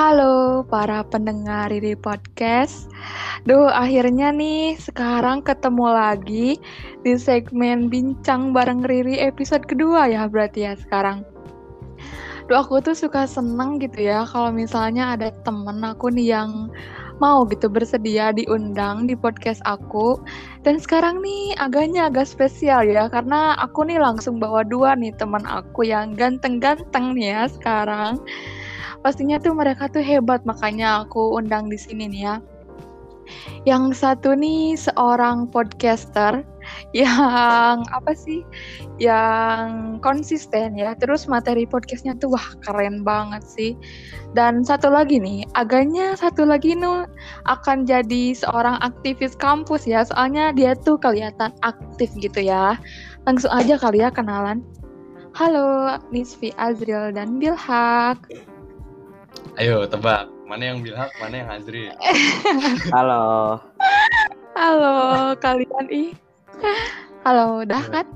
Halo para pendengar Riri Podcast. Duh, akhirnya nih sekarang ketemu lagi di segmen Bincang bareng Riri episode kedua ya berarti ya sekarang. Duh, aku tuh suka seneng gitu ya kalau misalnya ada temen aku nih yang mau gitu bersedia diundang di podcast aku. Dan sekarang nih agaknya agak spesial ya karena aku nih langsung bawa dua nih teman aku yang ganteng-ganteng nih ya sekarang pastinya tuh mereka tuh hebat makanya aku undang di sini nih ya. Yang satu nih seorang podcaster yang apa sih? Yang konsisten ya. Terus materi podcastnya tuh wah keren banget sih. Dan satu lagi nih, agaknya satu lagi nih akan jadi seorang aktivis kampus ya. Soalnya dia tuh kelihatan aktif gitu ya. Langsung aja kali ya kenalan. Halo, Nisfi Azril dan Bilhak. Ayo tebak, mana yang Bilhak, mana yang Azri? Halo. Halo kalian ih. Halo, udah kan?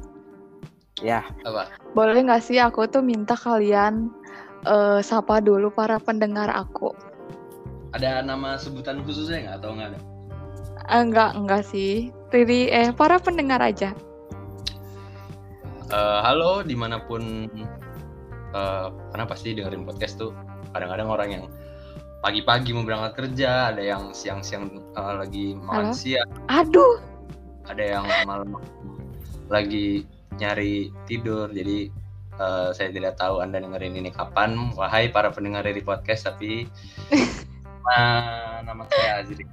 Ya, Apa? Boleh nggak sih aku tuh minta kalian eh, sapa dulu para pendengar aku? Ada nama sebutan khususnya nggak atau nggak ada? Eh, enggak, enggak sih. Riri, eh para pendengar aja. Eh, halo, di mana pun eh karena pasti dengerin podcast tuh kadang-kadang orang yang pagi-pagi mau berangkat kerja, ada yang siang-siang eh, lagi makan Halo? siang, Aduh, ada yang malam lagi nyari tidur. Jadi eh, saya tidak tahu anda dengerin ini kapan, wahai para pendengar dari podcast. Tapi nah, nama saya Azri.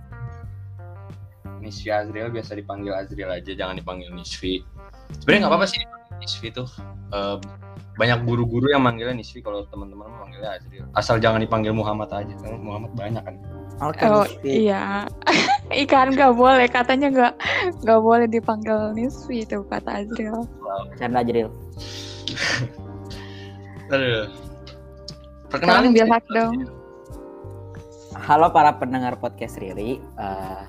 Nisfi Azriel biasa dipanggil Azriel aja, jangan dipanggil Nisfi. Sebenarnya nggak apa-apa sih Nisfi tuh. Eh, banyak guru-guru yang manggilnya Nisfi kalau teman-teman manggilnya Azriel. Asal jangan dipanggil Muhammad aja, karena Muhammad banyak kan. oke. oh Nisfi. iya. Ikan nggak boleh, katanya nggak nggak boleh dipanggil Nisfi itu kata Azriel. Canda Jril. Aduh. Sekarang Perkenalin sih. dong. Halo para pendengar podcast Riri. Eh,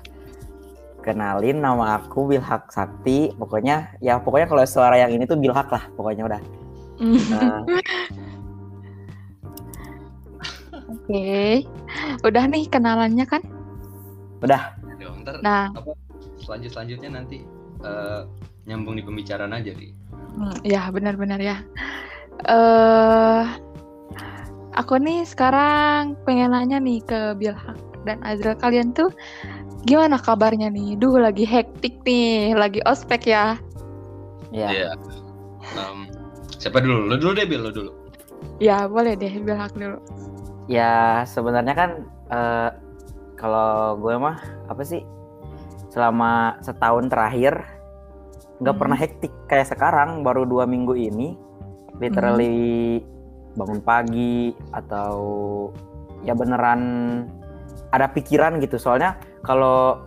kenalin nama aku Bilhak Sakti. Pokoknya ya pokoknya kalau suara yang ini tuh Bilhak lah. Pokoknya udah. Eh, Oke, udah nih kenalannya kan? udah. Dong, ntar Nah, selanjut selanjutnya nanti eh, nyambung di pembicaraan aja di. Hmm, ya benar-benar ya. Eh, aku nih sekarang pengen nanya nih ke Bilhak dan Azra kalian tuh gimana kabarnya nih? Duh lagi hektik nih, lagi ospek ya. Ya. Iya. Em, siapa dulu? Lo dulu deh, Bil, lo dulu. Ya boleh deh Bilhak dulu. Ya sebenarnya kan eh, kalau gue mah apa sih selama setahun terakhir nggak Hmm. pernah hektik kayak sekarang baru dua minggu ini literally bangun pagi atau ya beneran ada pikiran gitu soalnya kalau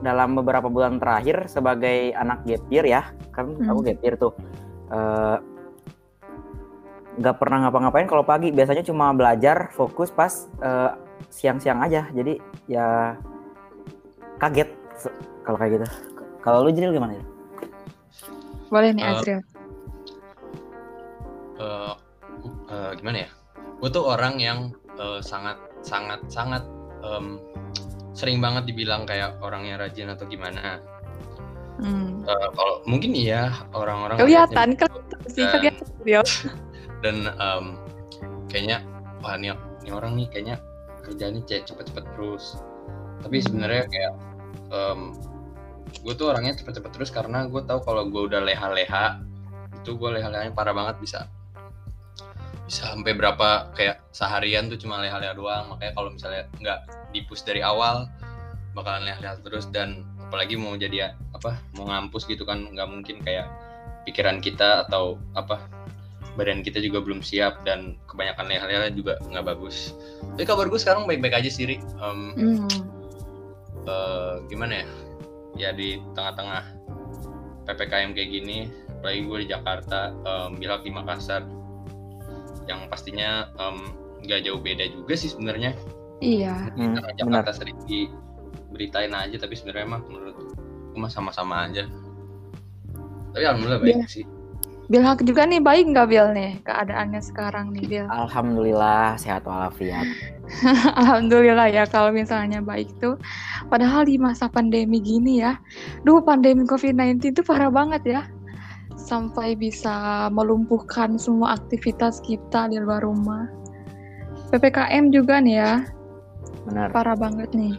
dalam beberapa bulan terakhir sebagai anak gap year ya kan aku Hmm. gap year tuh eh, nggak pernah ngapa-ngapain kalau pagi biasanya cuma belajar fokus pas eh, siang-siang aja jadi ya kaget kalau kayak gitu kalau lu jadi gimana ya Boleh nih Eh, Azril. Eh, eh, gimana ya? Gue tuh orang yang eh, sangat sangat sangat em, sering banget dibilang kayak orangnya rajin atau gimana. Hmm. Eh, kalau mungkin iya orang-orang Kelihatan, kelihatan sih, kelihatan. Dan em, kayaknya wah nih, nih orang nih kayaknya kerjanya kayak cepet-cepet terus. Tapi Hmm. sebenarnya kayak gue tuh orangnya cepet-cepet terus karena gue tahu kalau gue udah leha-leha itu gue leha-lehanya parah banget bisa bisa sampai berapa kayak seharian tuh cuma leha-leha doang makanya kalau misalnya nggak dipus dari awal bakalan leha-leha terus dan apalagi mau jadi apa mau ngampus gitu kan nggak mungkin kayak pikiran kita atau apa badan kita juga belum siap dan kebanyakan leha-leha juga nggak bagus tapi kabar gue sekarang baik-baik aja sih Ri. Em, Hmm. eh, gimana ya ya di tengah-tengah ppkm kayak gini apalagi gue di Jakarta em, Bilhak di Makassar yang pastinya em, nggak jauh beda juga sih sebenarnya Iya. Hmm, Jakarta sering diberitain aja tapi sebenarnya mah menurut gue sama-sama aja tapi alhamdulillah baik Iya. sih Bill Hak juga nih baik nggak Bill nih keadaannya sekarang nih Bill? Alhamdulillah sehat walafiat. Alhamdulillah ya kalau misalnya baik tuh. Padahal di masa pandemi gini ya, duh pandemi COVID-19 itu parah banget ya. Sampai bisa melumpuhkan semua aktivitas kita di luar rumah. PPKM juga nih ya, Benar. parah banget nih.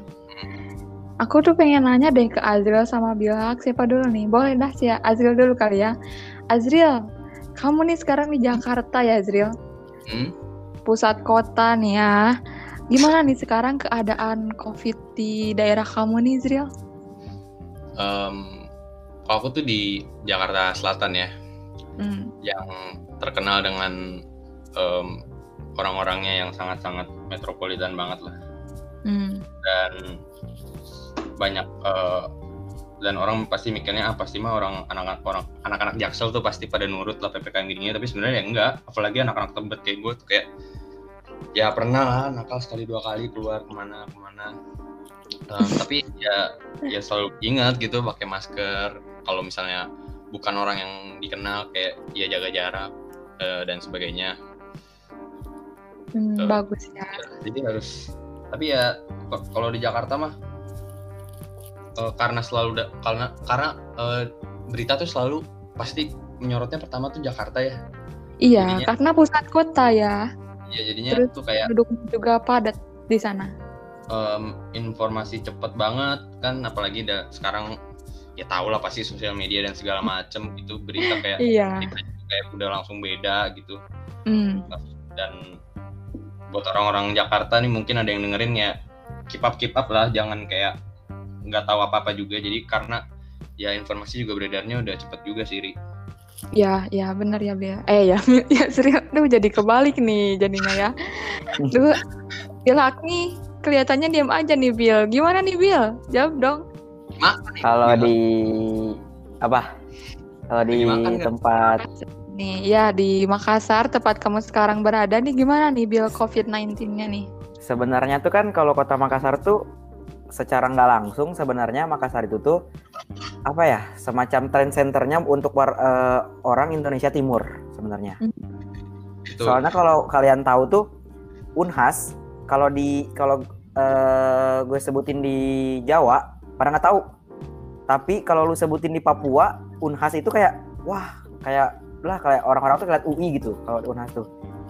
Aku tuh pengen nanya deh ke Azril sama Bilhak, siapa dulu nih? Boleh dah sih ya, Azril dulu kali ya. Azril, kamu nih sekarang di Jakarta ya Azril? Hmm? Pusat kota nih ya. Gimana nih sekarang keadaan COVID di daerah kamu nih Azril? Em, kalau aku tuh di Jakarta Selatan ya, Hmm. yang terkenal dengan em, orang-orangnya yang sangat-sangat metropolitan banget lah. Hmm. dan banyak eh, dan orang pasti mikirnya ah pasti mah orang anak-anak orang anak-anak jaksel tuh pasti pada nurut lah ppkm gini tapi sebenarnya ya enggak apalagi anak-anak tebet kayak gue tuh kayak ya pernah lah nakal sekali dua kali keluar ke mana ke mana. Eh, tapi ya ya selalu ingat gitu pakai masker. Kalau misalnya bukan orang yang dikenal kayak ya jaga jarak eh, dan sebagainya. Hmm, Tuh. bagus ya. jadi harus tapi ya kalau di Jakarta mah eh, karena selalu da- karena karena eh, berita tuh selalu pasti menyorotnya pertama tuh Jakarta ya Iya, Jadinya- karena pusat kota ya. ya jadinya Terus tuh kayak Penduduk juga padat di sana. em, informasi cepet banget kan apalagi da, sekarang ya tau lah pasti sosial media dan segala macem itu berita kayak Iya. berita kayak udah langsung beda gitu Hmm. dan buat orang-orang Jakarta nih mungkin ada yang dengerin ya keep up keep up lah jangan kayak nggak tahu apa apa juga jadi karena ya informasi juga beredarnya udah cepet juga sih Ri. Ya, ya benar ya Bel. Eh ya, ya serius. Duh jadi kebalik nih jadinya ya. Duh, Bilak nih kelihatannya diam aja nih Bil. Gimana nih Bil? Jawab dong. Kalau di apa? Kalau di makan tempat Nih, ya di Makassar tempat kamu sekarang berada nih gimana nih Bil COVID-19-nya nih? sebenarnya tuh kan kalau kota Makassar tuh secara nggak langsung sebenarnya Makassar itu tuh apa ya semacam trend centernya untuk war- eh, orang Indonesia Timur sebenarnya. Itu. Soalnya kalau kalian tahu tuh Unhas kalau di kalau eh, gue sebutin di Jawa pada nggak tahu. Tapi kalau lu sebutin di Papua Unhas itu kayak wah kayak lah kayak orang-orang tuh kayak UI gitu kalau Unhas tuh.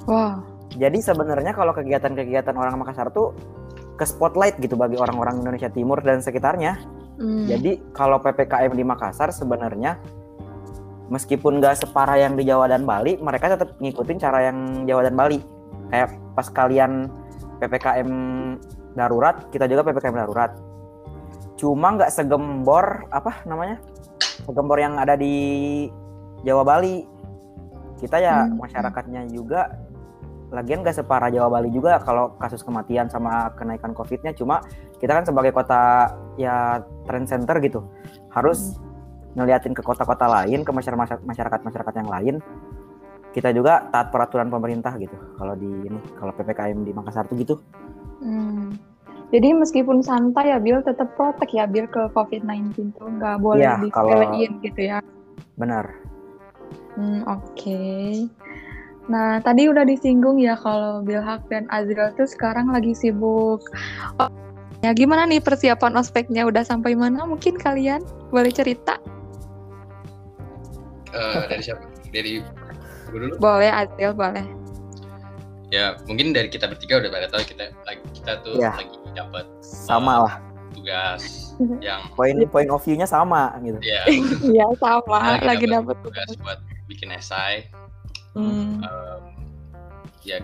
Wow. Jadi sebenarnya kalau kegiatan-kegiatan orang Makassar tuh ke spotlight gitu bagi orang-orang Indonesia Timur dan sekitarnya. Hmm. Jadi kalau PPKM di Makassar sebenarnya meskipun nggak separah yang di Jawa dan Bali, mereka tetap ngikutin cara yang Jawa dan Bali. Kayak pas kalian PPKM darurat, kita juga PPKM darurat. Cuma nggak segembor apa namanya? Segembor yang ada di Jawa Bali. Kita ya Hmm. masyarakatnya juga lagian nggak separah Jawa Bali juga kalau kasus kematian sama kenaikan COVID-nya. Cuma kita kan sebagai kota ya trend center gitu. Harus ngeliatin ke kota-kota lain ke masyarakat masyarakat masyarakat yang lain. Kita juga taat peraturan pemerintah gitu. Kalau di ini kalau ppkm di Makassar tuh gitu. Hmm. Jadi meskipun santai ya Bil tetap protek ya Bil ke COVID-19 tuh. Nggak boleh kalau- disepelein gitu ya. benar. Hmm, oke. Nah, tadi udah disinggung ya kalau Bilhak dan Azril tuh sekarang lagi sibuk. Oh, ya gimana nih persiapan ospeknya udah sampai mana? Mungkin kalian boleh cerita? Eh, dari siapa dari gue dulu Boleh Azril, boleh. ya mungkin dari kita bertiga udah pada tahu kita lagi kita tuh Iya. lagi dapat sama lah tugas yang poin point of view-nya sama gitu ya Iya, sama. Lagi lagi dapet dapet tugas buat bikin esai Hmm. Em, ya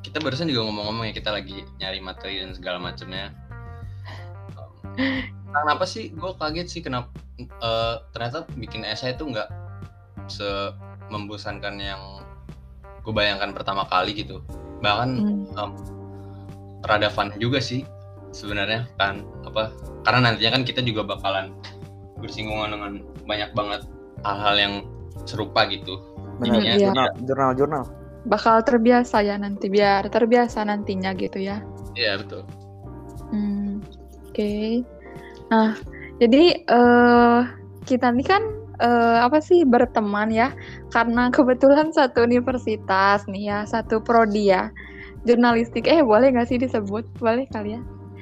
kita barusan juga ngomong-ngomong ya kita lagi nyari materi dan segala macamnya Em, kenapa sih gue kaget sih kenapa eh, ternyata bikin esai itu nggak se membosankan yang gue bayangkan pertama kali gitu bahkan Hmm. em, rada fun juga sih sebenarnya kan apa karena nantinya kan kita juga bakalan bersinggungan dengan banyak banget hal-hal yang serupa gitu benar Iya. jurnal jurnal jurnal Bakal terbiasa ya nanti, biar terbiasa nantinya gitu ya. iya betul Hmm, Oke. Nah, jadi eh kita nih kan eh, apa sih berteman ya karena kebetulan satu universitas nih ya satu prodi ya jurnalistik eh boleh nggak sih disebut boleh kali ya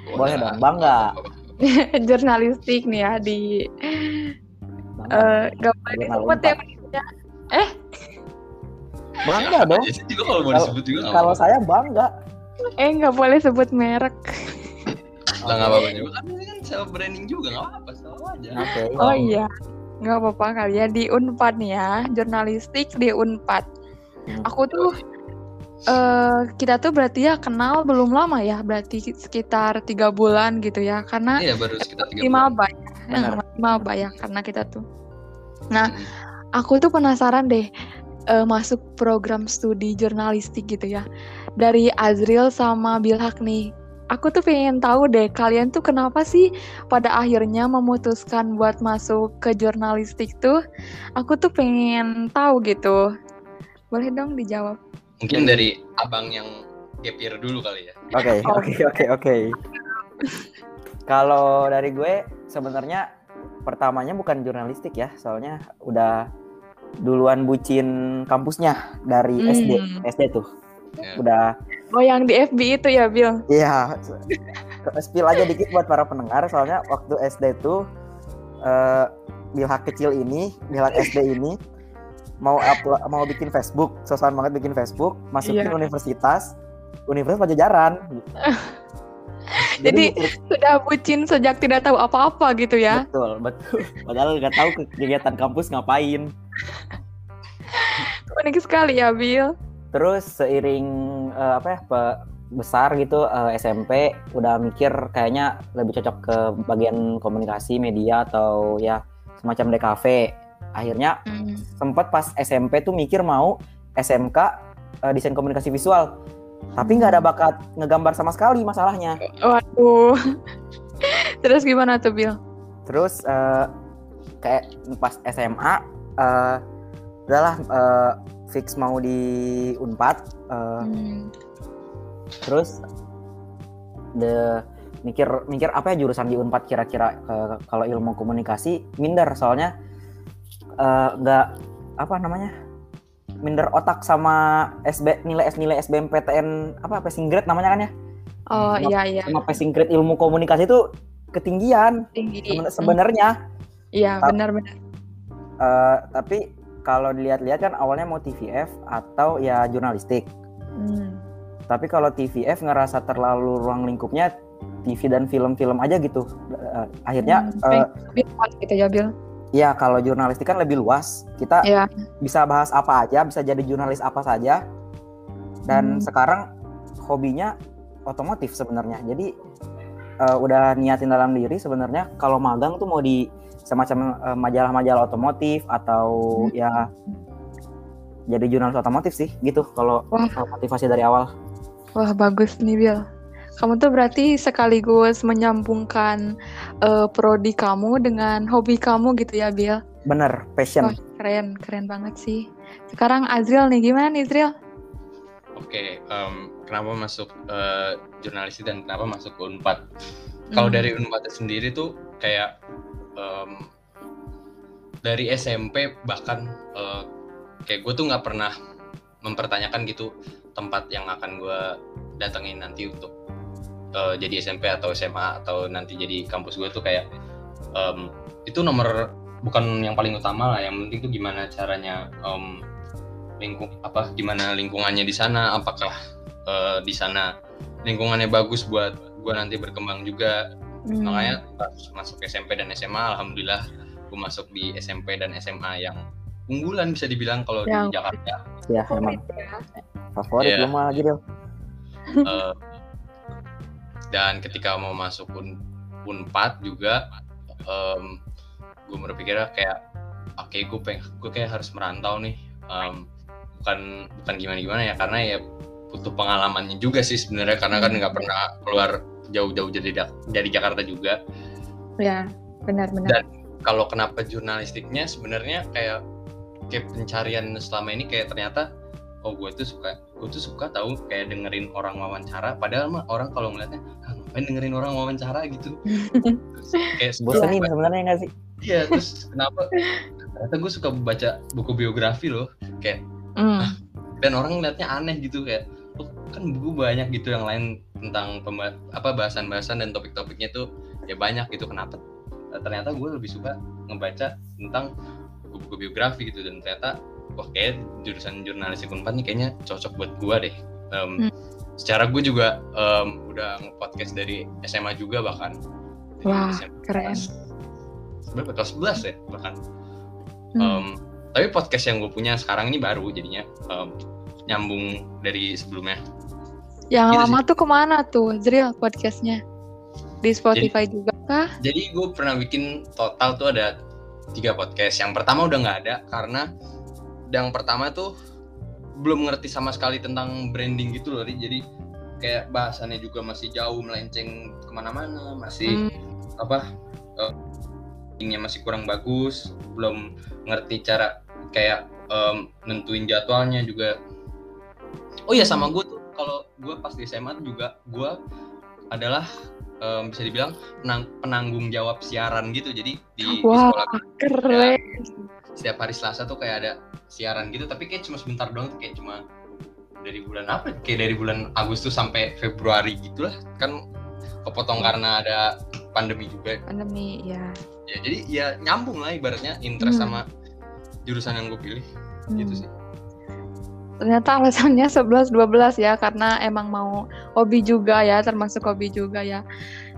Boleh dong, bangga. jurnalistik nih ya di Bangga, eh nggak boleh Jurnal disebut ya Unpad. bangga dong. Juga kalau mau Kalau- disebut juga nggak Kalau apa-apa. saya bangga. eh nggak boleh sebut merek Lah nggak apa-apa juga kan ini kan self branding juga nggak apa-apa selalu aja. Oke. oh iya nggak apa-apa kali ya di Unpad nih ya jurnalistik di Unpad Hmm. aku tuh eh kita tuh berarti ya kenal belum lama ya berarti sekitar tiga bulan gitu ya karena Iya baru sekitar tiga bulan. maba ya. Eh, maba ya karena kita tuh nah Mm. Aku tuh penasaran deh eh, masuk program studi jurnalistik gitu ya. Dari Azril sama Bilhak nih. Aku tuh pengen tahu deh kalian tuh kenapa sih pada akhirnya memutuskan buat masuk ke jurnalistik tuh? Aku tuh pengen tahu gitu. Boleh dong dijawab. Mungkin dari abang yang year dulu kali ya. Oke, oke, oke, oke. Kalau dari gue sebenarnya pertamanya bukan jurnalistik ya, soalnya udah duluan bucin kampusnya dari Hmm. SD, SD tuh. Ya. Udah oh yang di FB itu ya Bill Iya, spill aja dikit buat para pendengar soalnya waktu SD tuh eh Bilhak kecil ini, Bilhak SD ini mau upload, mau bikin Facebook, sosokan banget bikin Facebook, masukin Iya. universitas, Universitas Pajajaran. Jadi, sudah bucin sejak tidak tahu apa-apa gitu ya betul, betul. Padahal nggak tahu ke- kegiatan kampus ngapain. unik sekali ya Bill Terus seiring eh, apa ya besar gitu eh, SMP udah mikir kayaknya lebih cocok ke bagian komunikasi media atau ya semacam DKV. Akhirnya Hmm. sempat pas SMP tuh mikir mau SMK eh, desain komunikasi visual. Tapi nggak ada bakat ngegambar sama sekali masalahnya. Waduh. Terus gimana tuh, Bill? Terus eh, kayak pas SMA eh, udahlah eh, fix mau di Unpad. eh, Hmm. terus the mikir mikir apa ya jurusan di Unpad kira-kira eh, kalau ilmu komunikasi minder soalnya nggak apa namanya minder otak sama SB nilai nilai SBMPTN apa passing grade namanya kan ya Oh Sama- iya iya. sama passing grade ilmu komunikasi itu ketinggian Tinggi. Seben- Hmm. sebenarnya Iya, Tap- benar-benar. Eh, tapi kalau dilihat-lihat kan awalnya mau TVF atau ya jurnalistik Hmm. tapi kalau TVF ngerasa terlalu ruang lingkupnya TV dan film-film aja gitu Eh, akhirnya Hmm, Bill gitu ya, Bill. Ya kalau jurnalistik kan lebih luas kita Iya. bisa bahas apa aja bisa jadi jurnalis apa saja dan Hmm. sekarang hobinya otomotif sebenarnya jadi eh, udah niatin dalam diri sebenarnya kalau magang tuh mau di semacam eh, majalah-majalah otomotif atau Hmm. ya jadi jurnalis otomotif sih gitu kalau motivasi dari awal Wah, bagus nih, Bill. Kamu tuh berarti sekaligus menyambungkan eh, prodi kamu dengan hobi kamu gitu ya, Bill. bener passion Wah, keren, keren banget sih. Sekarang Azril nih, gimana nih, Azril? Oke, em, kenapa masuk eh, jurnalistik dan kenapa masuk ke Unpad? Kalau Hmm. dari Unpad sendiri tuh kayak em, dari SMP bahkan eh, kayak gue tuh nggak pernah mempertanyakan gitu tempat yang akan gue datengin nanti untuk eh, jadi SMP atau SMA atau nanti jadi kampus gue tuh kayak em, itu nomor bukan yang paling utama lah yang penting tuh gimana caranya em, lingkung apa gimana lingkungannya di sana apakah eh, di sana lingkungannya bagus buat gue nanti berkembang juga Hmm. makanya pas masuk SMP dan SMA alhamdulillah gue masuk di SMP dan SMA yang unggulan bisa dibilang kalau Yang- di Jakarta ya emang Favorit ya. favorit Iya. belum lagi Del. Eh, dan ketika mau masuk un unpad juga gue berpikir kayak oke gue pengen gue kayak harus merantau nih. Em, bukan bukan gimana gimana ya karena ya butuh pengalamannya juga sih sebenarnya karena kan nggak pernah keluar jauh-jauh dari Da- dari Jakarta juga. Ya, benar-benar. Dan- kalau kenapa jurnalistiknya sebenarnya kayak kayak pencarian selama ini kayak ternyata oh gue tuh suka gue tuh suka tahu kayak dengerin orang wawancara padahal mah orang kalau ngeliatnya ah, ngapain dengerin orang wawancara? gitu. Terus kayak bosenin sebenarnya nggak sih? Iya terus kenapa? Ternyata gue suka baca buku biografi loh kayak Hmm. dan orang ngeliatnya aneh gitu kayak oh, kan buku banyak gitu yang lain tentang pemba- apa bahasan-bahasan dan topik-topiknya tuh ya banyak gitu kenapa? Ternyata gue lebih suka ngebaca tentang buku-buku biografi gitu dan ternyata wah kayak jurusan jurnalistik unpad nih kayaknya cocok buat gue deh Em, Hmm. secara gue juga em, udah nge-podcast dari SMA juga bahkan Wah, SMA keren. berapa kelas 11 ya bahkan Hmm. Em, tapi podcast yang gue punya sekarang ini baru jadinya em, nyambung dari sebelumnya Yang gitu lama tuh ke mana tuh, Zril podcastnya? Di Spotify juga kah? jadi gue pernah bikin total tuh ada tiga podcast yang pertama udah nggak ada karena yang pertama tuh belum ngerti sama sekali tentang branding gitu loh jadi kayak bahasannya juga masih jauh melenceng ke mana-mana masih Hmm. apa brandingnya masih kurang bagus belum ngerti cara kayak em, nentuin jadwalnya juga oh iya sama gue tuh kalau gue pas di SMA tuh juga gue adalah em, bisa dibilang penang- penanggung jawab siaran gitu jadi di, di Wah, sekolah keren. setiap hari Selasa tuh kayak ada siaran gitu tapi kayak cuma sebentar doang tuh kayak cuma dari bulan apa kayak dari bulan Agustus sampai Februari gitulah kan kepotong karena ada pandemi juga Pandemi, ya. ya jadi ya nyambung lah ibaratnya interest Hmm. sama jurusan yang gue pilih Hmm. gitu sih Ternyata alasannya 11-12 ya, karena emang mau hobi juga ya, termasuk hobi juga ya.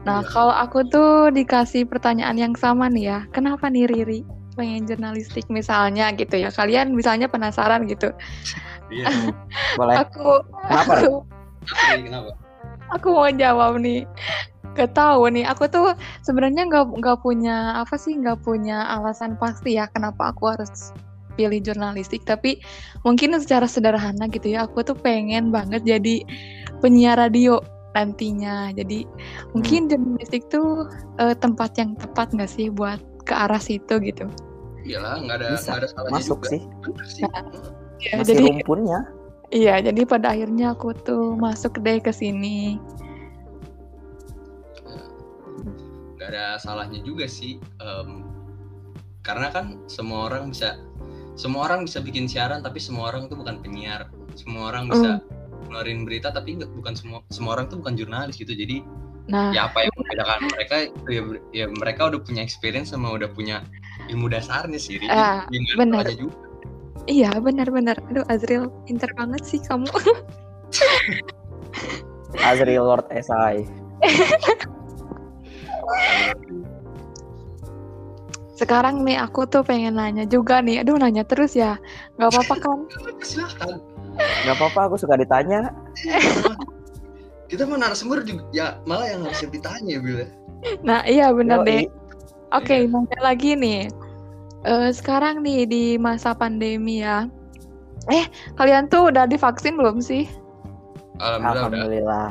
Nah, Iya. kalau aku tuh dikasih pertanyaan yang sama nih ya, kenapa nih Riri pengen jurnalistik misalnya gitu ya? Kalian misalnya penasaran gitu. iya Boleh. Aku, Kenapa, aku, kenapa aku mau jawab nih. Gak tahu nih, aku tuh sebenarnya nggak nggak punya apa sih, nggak punya alasan pasti ya kenapa aku harus pilih jurnalistik. Tapi mungkin secara sederhana gitu ya, aku tuh pengen banget jadi penyiar radio nantinya. Jadi mungkin jurnalistik tuh eh, tempat yang tepat nggak sih buat ke arah situ gitu. iyalah nggak ada Bisa. nggak ada salahnya Masuk juga sih. Sih Ya, Masih jadi rumpunnya. iya, jadi pada akhirnya aku tuh masuk deh ke sini. nggak ada salahnya juga sih Em, karena kan semua orang bisa semua orang bisa bikin siaran tapi semua orang tuh bukan penyiar semua orang bisa ngeluarin berita tapi nggak bukan semua semua orang tuh bukan jurnalis gitu jadi Nah, ya apa yang membedakan mereka itu ya, ya mereka udah punya experience sama udah punya ilmu dasarnya sih Jadi, ya ada benar. juga iya benar-benar. Aduh, Azril pinter banget sih kamu. Azriel Lord SI. Sekarang nih aku tuh pengen nanya juga nih. Aduh, nanya terus ya. Nggak apa-apa kan? silahkan Gak apa-apa, aku suka ditanya. kita mah narasumber juga ya malah yang harus ditanya ya Bil ya. Nah, iya bener deh. Oke, nanya lagi nih. Eh, sekarang nih di masa pandemi ya. Eh, kalian tuh udah divaksin belum sih? alhamdulillah udah Alhamdulillah.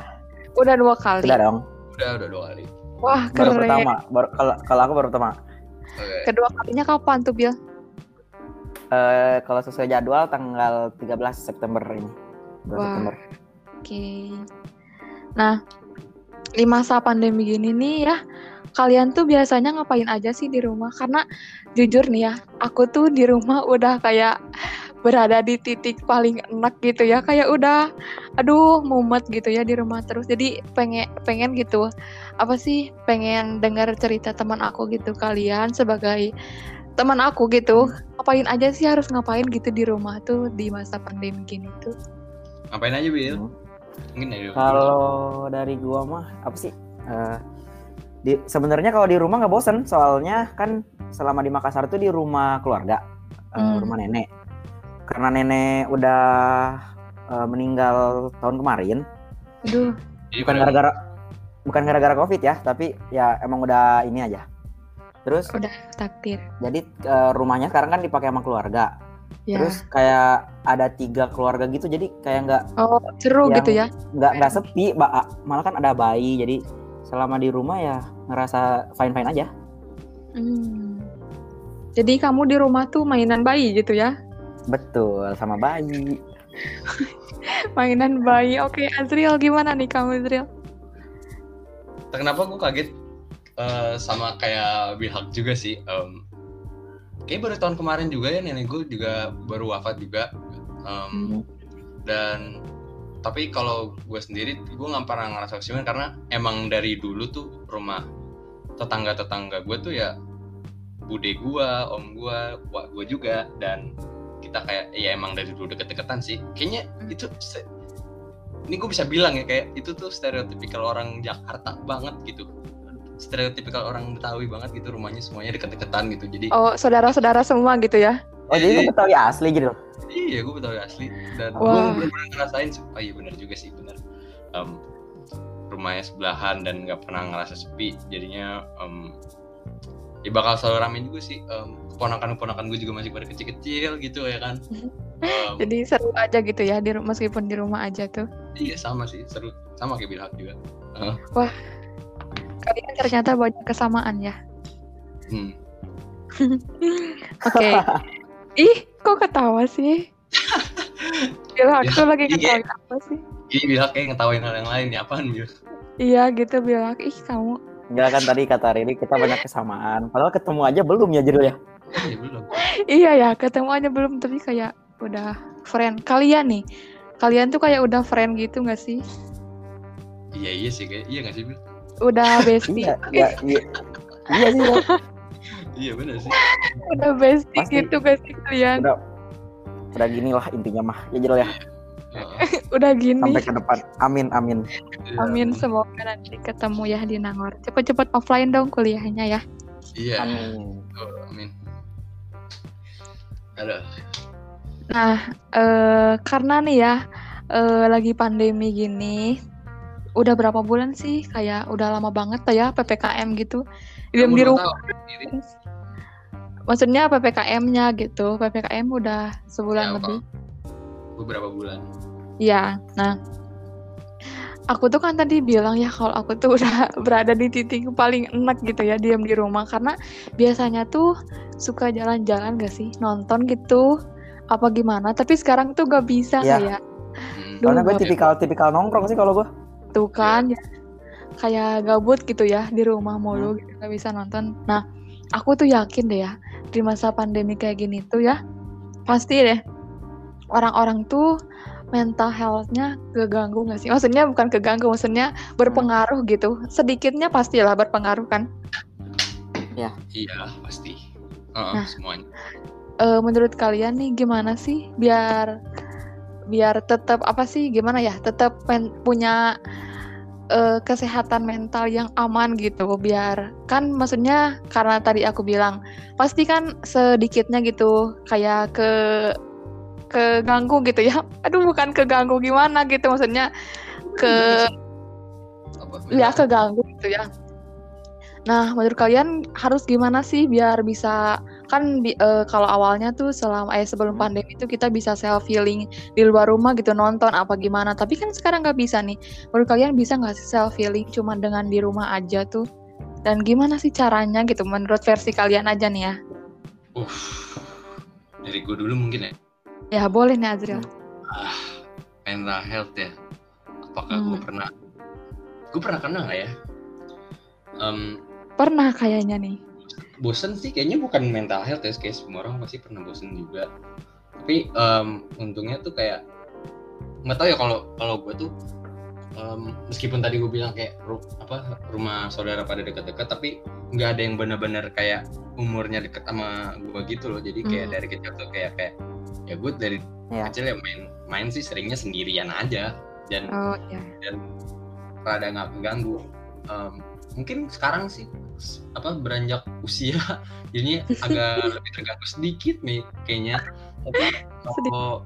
Udah dua kali. Sudah dong. udah udah dua kali Wah, Baru keren. pertama. Baru, kalau kalau aku baru pertama. Oke. Kedua kalinya kapan tuh, Bil? Eh kalau sesuai jadwal tanggal 13 September ini. 2 Wah. September. Oke. Nah, di masa pandemi gini nih ya, kalian tuh biasanya ngapain aja sih di rumah? Karena jujur nih ya, aku tuh di rumah udah kayak berada di titik paling enak gitu ya, kayak udah aduh mumet gitu ya di rumah terus. Jadi pengen pengen gitu. Apa sih? Pengen dengar cerita teman aku gitu kalian sebagai teman aku gitu. Ngapain aja sih harus ngapain gitu di rumah tuh di masa pandemi gini tuh? ngapain aja Bil Hmm. mungkin dari Kalau dari gua mah apa sih? Eh, di sebenarnya kalau di rumah nggak bosen soalnya kan selama di Makassar tuh di rumah keluarga, eh, Hmm. rumah nenek. Karena nenek udah eh, meninggal tahun kemarin, Aduh, bukan gara-gara bukan gara-gara covid ya, tapi ya emang udah ini aja. Terus udah takdir. jadi eh, rumahnya sekarang kan dipakai sama keluarga. Ya. Terus kayak ada tiga keluarga gitu, jadi kayak nggak oh, seru yang- gitu ya. nggak nggak sepi ba- malah kan ada bayi jadi selama di rumah ya ngerasa fine fine aja Hmm. Jadi kamu di rumah tuh mainan bayi gitu ya? Betul sama bayi Mainan bayi. Oke, Azriel gimana nih kamu Azriel? kenapa gue kaget eh, sama kayak Bilhak juga sih Em, kayak baru tahun kemarin juga ya nenek gue juga baru wafat juga Um, Hmm. dan tapi kalau gue sendiri gue nggak pernah ngerasa kesepian karena emang dari dulu tuh rumah tetangga tetangga gue tuh ya bude gue om gue wak gue juga dan kita kayak ya emang dari dulu deket-deketan sih kayaknya Hmm. itu ini gue bisa bilang ya kayak itu tuh stereotipikal orang Jakarta banget gitu stereotipikal orang Betawi banget gitu rumahnya semuanya deket-deketan gitu jadi Oh, saudara-saudara semua gitu ya? Oh jadi lu Betawi asli gitu. Iya, gue Betawi asli dan gue Wah. belum pernah ngerasain. sih. Oh iya benar juga sih benar. Em, rumahnya sebelahan dan nggak pernah ngerasa sepi. Jadinya em, ya bakal selalu rame juga sih. Em, keponakan-keponakan gue juga masih pada kecil-kecil gitu ya kan. Em, Jadi seru aja gitu ya, di, meskipun di rumah aja tuh. iya sama sih seru sama kayak Bilhak juga. Kalian ternyata banyak kesamaan ya. Hmm. Oke. Ih, kok ketawa sih? Bila aku Ya, lagi iya. ketawa apa sih? Ini Bilhak kayak ngetawain hal yang lain ya apaan Bil? Iya gitu bilang, ih kamu. Enggak kan tadi kata Riri kita banyak kesamaan. Padahal ketemu aja belum ya Jirul ya. Iya belum. Iya ya, ketemu aja belum tapi kayak udah friend. Kalian nih, kalian tuh kayak udah friend gitu gak sih? Iya iya sih kayak iya nggak sih Bil? Udah bestie, Iya, iya, iya. Iya sih, Bro. Iya benar sih. udah bestie Pasti. gitu gak sih kalian? Udah udah gini lah intinya mah. Ya ya. Heeh. Udah gini. Sampai ke depan. Amin, amin. Iya. Amin semoga nanti ketemu ya di Nangor. Cepet-cepet offline dong kuliahnya ya. Iya. Amin. Oh, amin. Aduh. Nah, eh, karena nih ya eh, lagi pandemi gini, udah berapa bulan sih? Kayak udah lama banget ya PPKM gitu. Diam di Kamu rumah. Maksudnya PPKM-nya gitu. PPKM udah sebulan Ya, lebih. Beberapa bulan. Iya. Nah, aku tuh kan tadi bilang ya kalau aku tuh udah berada di titik paling enak gitu ya diam di rumah karena biasanya tuh suka jalan-jalan gak sih nonton gitu apa gimana tapi sekarang tuh gak bisa Iya. kayak Hmm. Duh, Soalnya gue gak tipikal-tipikal nongkrong sih kalau gue. tuh kan ya kayak gabut gitu ya di rumah Hmm. mulu gitu gak bisa nonton nah aku tuh yakin deh ya di masa pandemi kayak gini tuh ya pasti deh orang-orang tuh mental health-nya keganggu gak sih maksudnya bukan keganggu maksudnya berpengaruh gitu sedikitnya pastilah berpengaruh kan Iya, pasti. Heeh, Nah. semuanya. Eh, menurut kalian nih gimana sih biar biar tetap apa sih gimana ya tetap punya eh, kesehatan mental yang aman gitu biar kan maksudnya karena tadi aku bilang pasti kan sedikitnya gitu kayak ke keganggu gitu ya aduh bukan keganggu gimana gitu maksudnya ke ya keganggu gitu ya. Nah, menurut kalian harus gimana sih biar bisa kan bi- eh, kalau awalnya tuh selama eh sebelum Hmm. pandemi itu kita bisa self healing di luar rumah gitu nonton apa gimana. Tapi kan sekarang nggak bisa nih. Menurut kalian bisa nggak sih self healing cuma dengan di rumah aja tuh? Dan gimana sih caranya gitu menurut versi kalian aja nih ya? Uh, dari gue dulu mungkin ya. Ya boleh nih Azril. Ah, mental health ya. Apakah gue Hmm. pernah? Gue pernah kena nggak ya? Em, Pernah kayaknya nih. bosen sih kayaknya bukan mental health ya, kayak semua orang pasti pernah bosen juga. Tapi em, untungnya tuh kayak nggak tahu ya kalau kalau gue tuh em, meskipun tadi gue bilang kayak ru- apa rumah saudara pada deket-deket tapi nggak ada yang benar-benar kayak umurnya deket sama gue gitu loh jadi kayak Hmm. dari kecil tuh kayak kayak ya gue dari Ya. kecil ya main main sih seringnya sendirian aja dan Oh ya. dan rada nggak mengganggu Em, mungkin sekarang sih apa beranjak usia jadinya agak lebih terganggu sedikit nih kayaknya tapi kalau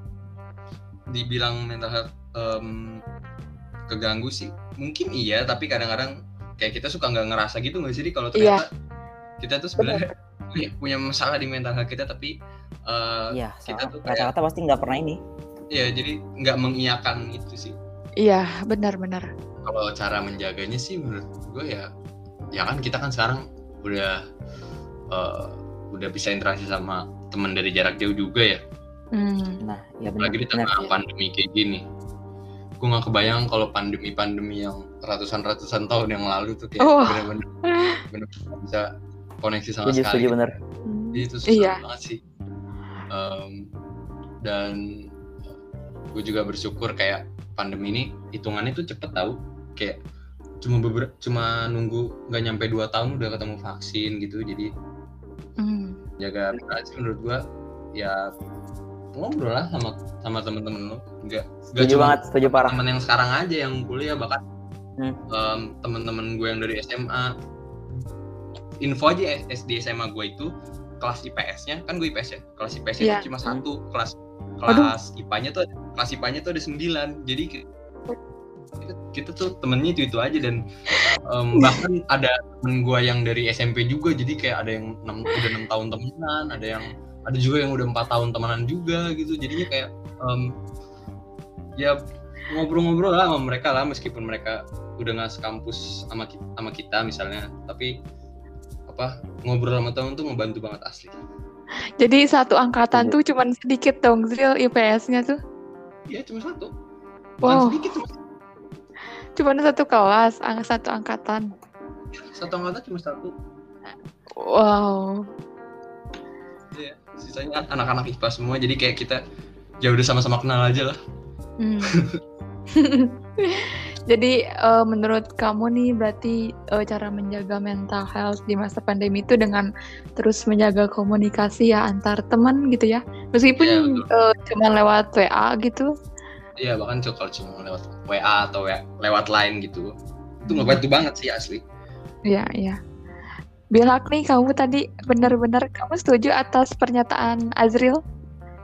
dibilang mental health em, keganggu sih mungkin iya tapi kadang-kadang kayak kita suka nggak ngerasa gitu nggak sih kalau Iya. ternyata kita tuh sebenarnya punya masalah di mental health kita tapi eh, Iya, kita tuh kayak Rata-rata pasti nggak pernah ini. ya jadi nggak mengiyakan itu sih Iya, benar-benar. kalau cara menjaganya sih menurut gue ya ya kan kita kan sekarang udah eh, udah bisa interaksi sama teman dari jarak jauh juga ya Hmm. Nah, ya benar. apalagi di benar. tengah pandemi kayak gini gue nggak kebayang kalau pandemi-pandemi yang ratusan-ratusan tahun yang lalu tuh kayak Oh. bener-bener bener-bener nggak bisa koneksi sama sekali setuju bener. Hmm. Jadi itu susah Iya. banget sih. Em, dan gue juga bersyukur kayak pandemi ini hitungannya tuh cepet tahu kayak cuma beberapa cuma nunggu nggak nyampe dua tahun udah ketemu vaksin gitu jadi Hmm. jaga privasi menurut gua ya ngobrol lah sama sama temen-temen lo nggak nggak Setuju cuma banget, setuju parah. temen yang sekarang aja yang kuliah bahkan Hmm. em, temen-temen gue yang dari SMA info aja S- di SMA gue itu kelas IPS-nya kan gue IPS ya? Kelas IPS-nya itu cuma satu kelas Aduh. kelas IPA-nya tuh ada- kelas IPA-nya tuh ada sembilan. Jadi ki- kita, kita tuh temennya itu itu aja. Dan em, bahkan ada temen gue yang dari SMP juga. Jadi kayak ada yang enam udah enam tahun temenan ada yang ada juga yang udah empat tahun temenan juga gitu. Jadinya kayak em, ya ngobrol-ngobrol lah sama mereka lah. Meskipun mereka udah nggak sekampus sama kita, sama kita misalnya. Tapi apa ngobrol sama temen tuh ngebantu banget asli Jadi satu angkatan tuh cuman sedikit dong Zril IPS-nya tuh. Iya cuma satu bukan Wow. sedikit cuma Cuman satu kelas, ang- satu angkatan. satu angkatan cuma satu Wow. Iya, sisanya anak-anak IPA semua jadi kayak kita ya udah sama-sama kenal aja lah Hmm. Jadi eh, menurut kamu nih berarti eh, cara menjaga mental health di masa pandemi itu dengan terus menjaga komunikasi ya antar teman gitu ya. Meskipun betul. eh, cuma lewat WA gitu. iya bahkan kalau cuma lewat WA atau ya- lewat line gitu itu ngebantu banget sih asli Iya, iya. Bilak nih kamu tadi benar-benar kamu setuju atas pernyataan Azril?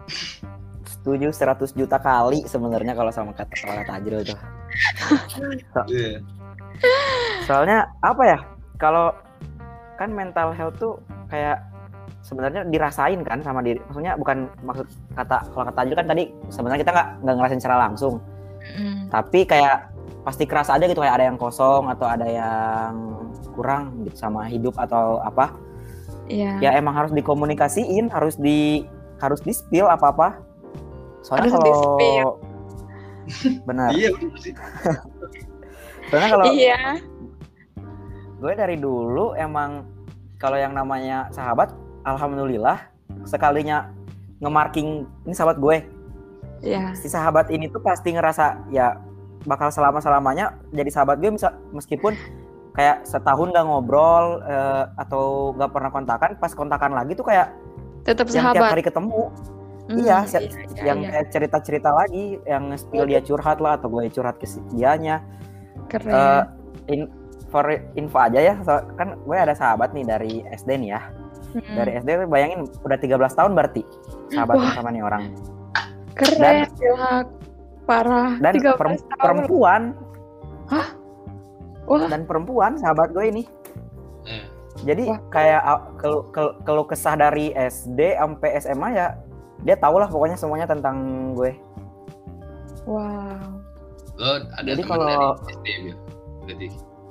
Setuju 100 juta kali sebenarnya kalau sama kata kata Tajril tuh. Iya. Soalnya apa ya? Kalau kan mental health tuh kayak sebenarnya dirasain kan sama diri. Maksudnya bukan maksud kata kalau kata Tajril kan tadi sebenarnya kita nggak nggak ngerasain secara langsung, Mm. tapi kayak pasti kerasa aja gitu kayak ada yang kosong atau ada yang kurang gitu sama hidup atau apa. Iya. Ya emang harus dikomunikasiin, harus di harus di spill apa-apa. Soalnya kalau benar. iya Soalnya kalau Iya. gue dari dulu emang kalau yang namanya sahabat alhamdulillah sekalinya nge-marking ini sahabat gue Iya. si sahabat ini tuh pasti ngerasa ya bakal selama selamanya jadi sahabat gue bisa meskipun kayak setahun gak ngobrol eh, atau gak pernah kontakan pas kontakan lagi tuh kayak Tetap yang tiap sahabat. hari ketemu Hmm, iya, iya, yang iya. kayak cerita-cerita lagi yang spill dia curhat lah atau gue curhat ke si- dianya Keren. Eh, in, for info aja ya so- kan gue ada sahabat nih dari SD nih ya Mm. dari SD bayangin udah 13 tahun berarti sahabat Wah. sama nih orang Keren, Bilak. Parah. dan 13 perem- tahun. perempuan Wah. dan perempuan sahabat gue ini Iya. jadi Wah. kayak uh, kalau kalau kalau kesah dari SD sampai SMA ya dia tau lah pokoknya semuanya tentang gue Wow. lo ada Jadi teman kalau- dari SD Bil? berarti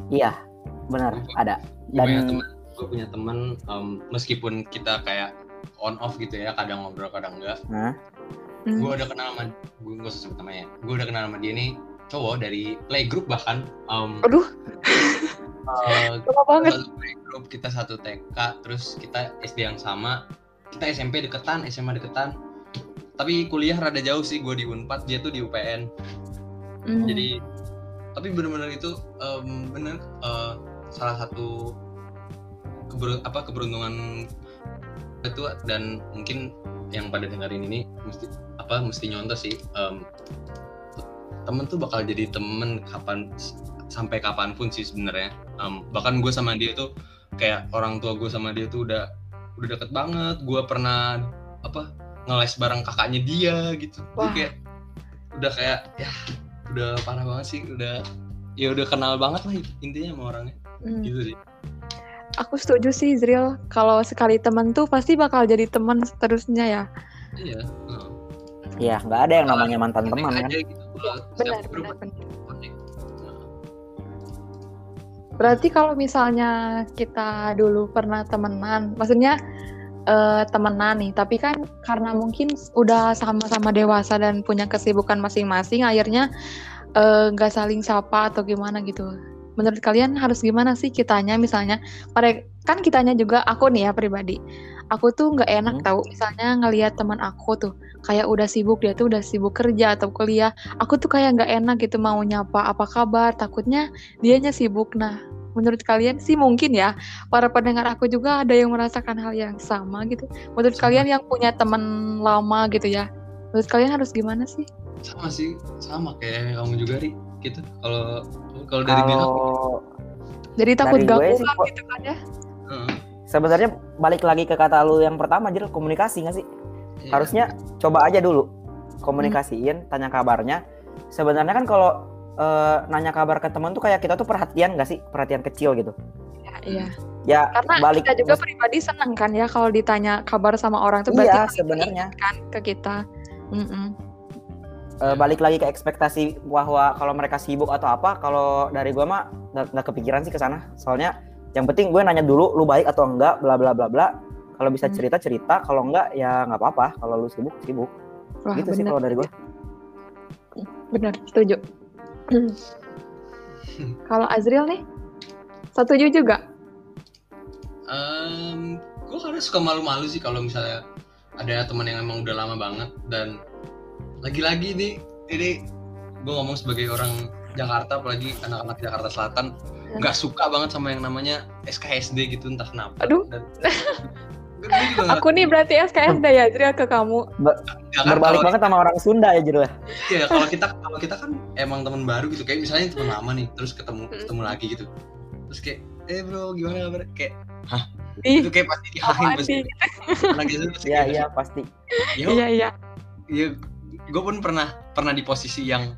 iya benar ada gue punya dan teman gue punya teman em, meskipun kita kayak on off gitu ya kadang ngobrol kadang enggak nah Hmm. gue udah kenal sama gue nggak usah sebut namanya gue udah kenal sama dia nih cowok dari playgroup bahkan em, Aduh, eh, lama banget. playgroup kita satu TK terus kita SD yang sama kita SMP deketan SMA deketan. Tapi kuliah rada jauh sih gue di Unpad dia tuh di UPN Hmm. jadi tapi benar-benar itu em, bener eh, salah satu keber, apa keberuntungan itu dan mungkin yang pada dengerin ini mesti apa mesti nyontoh sih em, temen tuh bakal jadi temen kapan sampai kapan pun sih sebenarnya. Em, bahkan gue sama dia tuh kayak orang tua gue sama dia tuh udah udah deket banget gue pernah apa ngeles bareng kakaknya dia gitu Jadi Wah. kayak udah kayak ya udah parah banget sih udah ya udah kenal banget lah intinya sama orangnya Hmm. gitu sih Aku setuju sih, Zril. Kalau sekali temen tuh pasti bakal jadi teman seterusnya ya. iya heeh. ya nggak ada yang namanya mantan teman kan gitu benar, benar. Berarti kalau misalnya kita dulu pernah temenan, maksudnya eh, temenan nih, tapi kan karena mungkin udah sama-sama dewasa dan punya kesibukan masing-masing, akhirnya eh, nggak saling sapa atau gimana gitu. menurut kalian harus gimana sih kitanya misalnya pada kan kitanya juga aku nih ya pribadi aku tuh nggak enak Hmm. tahu misalnya ngelihat teman aku tuh kayak udah sibuk dia tuh udah sibuk kerja atau kuliah aku tuh kayak nggak enak gitu mau nyapa apa kabar? Takutnya dianya sibuk. Nah menurut kalian sih mungkin ya para pendengar aku juga ada yang merasakan hal yang sama gitu. Menurut Sama. kalian yang punya teman lama gitu ya menurut kalian harus gimana sih? Sama sih sama kayak kamu juga ri. Gitu kalau kalau dari bilang Kalau jadi takut Dari sih, kan gitu kan ya? Heeh. sebenarnya balik lagi ke kata lu yang pertama Jil, komunikasi nggak sih? Iya. Harusnya coba aja dulu komunikasiin, tanya kabarnya. Sebenarnya kan kalau eh, nanya kabar ke teman tuh kayak kita tuh perhatian nggak sih? Perhatian kecil gitu. Ya, iya Ya karena balik kita juga pribadi seneng kan ya kalau ditanya kabar sama orang tuh Iya, berarti sebenarnya. kan ke kita Mm-mm. Eh, balik lagi ke ekspektasi bahwa kalau mereka sibuk atau apa, kalau dari gua mah nggak kepikiran sih ke sana. Soalnya yang penting gue nanya dulu lu baik atau enggak, bla bla bla bla. Kalau bisa Hmm. cerita cerita, kalau enggak ya nggak apa-apa. Kalau lu sibuk sibuk. Wah, gitu sih bener, kalau dari gua. bener, setuju. kalau Azril nih, setuju juga. Em, gue kadang suka malu-malu sih kalau misalnya ada teman yang emang udah lama banget dan lagi-lagi nih ini gue ngomong sebagai orang Jakarta apalagi anak-anak Jakarta Selatan nggak suka banget sama yang namanya SKSD gitu entah kenapa Aduh. dan gue juga nggak- Aku nih berarti SKSD ya Azril ke kamu. ya kan Berbalik banget sama orang Sunda ya Jil. ya kalau kita kalau kita kan emang teman baru gitu kayak misalnya teman lama nih terus ketemu Hmm. ketemu lagi gitu terus kayak eh bro gimana kabar kayak Ih, itu kayak pasti dihahin apaan pasti anak gitu pasti Iya kayak, iya pasti. "Yo, Iya, iya. ya gue pun pernah pernah di posisi yang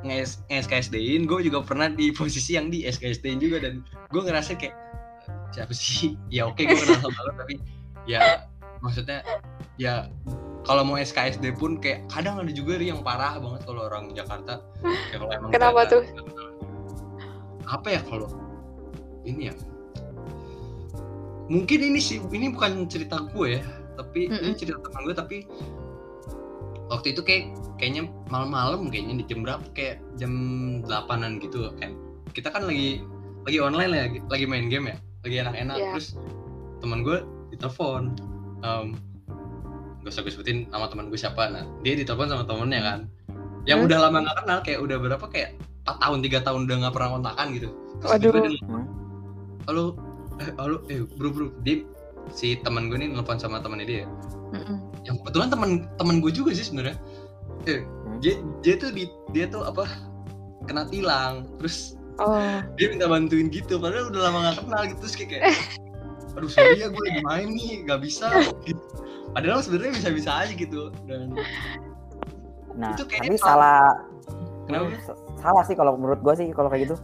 nge SKSD-in gue juga pernah di posisi yang di SKSD-in juga dan gue ngerasa kayak siapa sih ya oke gue kenal sama lo tapi ya maksudnya ya kalau mau SKSD pun kayak kadang ada juga yang parah banget kalau orang Jakarta ya kalau emang Kenapa tuh? apa ya kalau ini ya mungkin ini sih ini bukan cerita gue ya tapi ini Mm-mm. cerita teman gue tapi waktu itu kayak kayaknya malam-malam kayaknya di jam berapa kayak jam 8-an gitu kan kita kan lagi lagi online ya lagi main game ya lagi enak-enak Iya. terus teman gue ditelepon um, gak usah gue sebutin nama teman gue siapa. Nah dia ditelepon sama temennya kan. Yang Hmm. udah lama gak kenal kayak udah berapa kayak 4 tahun tiga tahun udah gak pernah kontakan gitu. Terus Waduh. dia, halo eh, halo eh bro bro. Dia si teman gue nih nelfon sama temannya dia. Mm-mm. yang kebetulan teman teman gue juga sih sebenarnya. Eh, dia dia tuh di dia tuh apa kena tilang. Terus Oh, dia minta bantuin gitu padahal udah lama gak kenal gitu. Terus kayak aduh sorry ya gue lagi main nih gak bisa gitu. padahal sebenarnya bisa bisa aja gitu dan Nah, Itu tapi kayaknya salah Kenapa? Salah sih kalau menurut gua sih kalau kayak gitu.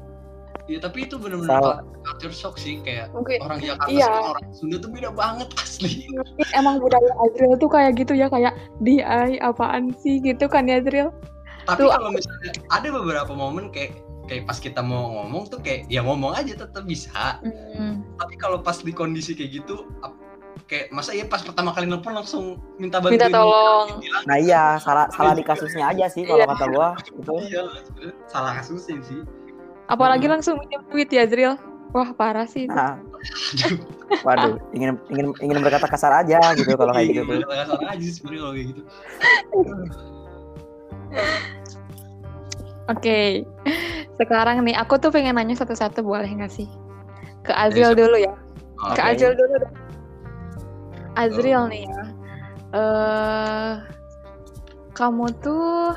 ya tapi itu bener-bener Salah. culture shock sih kayak mungkin orang Jakarta Iya. sama orang Sunda tuh beda banget asli mungkin emang budaya Azril tuh kayak gitu ya kayak DI apaan sih gitu kan ya Azril? tapi Tuh, kalau misalnya ada beberapa momen kayak kayak pas kita mau ngomong tuh kayak ya ngomong aja tetap bisa Mm. tapi kalau pas di kondisi kayak gitu kayak masa ya pas pertama kali nelfon langsung minta bantuin Minta tolong. Bilang, Nah iya salah salah di kasusnya aja sih kalau Iya. kata gua itu. iya salah kasusnya sih Apalagi Mm. langsung minjem duit ya Azril. Wah parah sih. itu. Nah, waduh, ingin ingin ingin berkata kasar aja gitu kalau kayak gitu. Iya, salah aja sih sebenarnya kalau kayak gitu Oke, sekarang nih aku tuh pengen nanya satu-satu boleh nggak sih? Ke Azril siapa? dulu ya. Ke Oke. Azril dulu deh. Azril Oh. nih ya. Eh, kamu tuh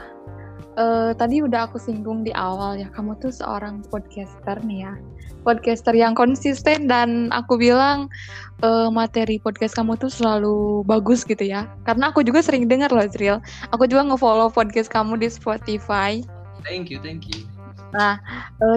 eh tadi udah aku singgung di awal ya. Kamu tuh seorang podcaster nih ya. Podcaster yang konsisten dan aku bilang eh, materi podcast kamu tuh selalu bagus gitu ya. Karena aku juga sering dengar loh Azril. Aku juga nge-follow podcast kamu di Spotify. thank you thank you Eh,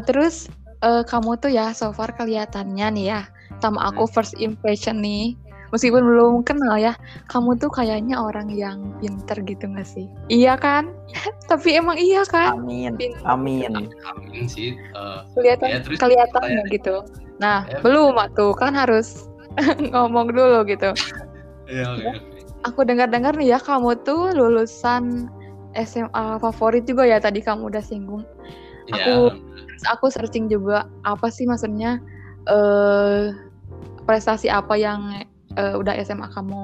terus eh, kamu tuh ya so far kelihatannya nih ya sama aku first impression nih meskipun belum kenal ya kamu tuh kayaknya orang yang pinter gitu gak sih iya kan tapi emang iya kan Amin. Pinter. Amin. amin sih Eh, kelihatan Ya, terus kelihatannya gitu nah Ya. belum tuh kan harus ngomong dulu gitu ya oke Ya. oke aku dengar-dengar nih ya kamu tuh lulusan SMA favorit juga ya tadi kamu udah singgung Ya, Aku- Terus aku searching juga apa sih maksudnya eh prestasi apa yang eh, udah SMA kamu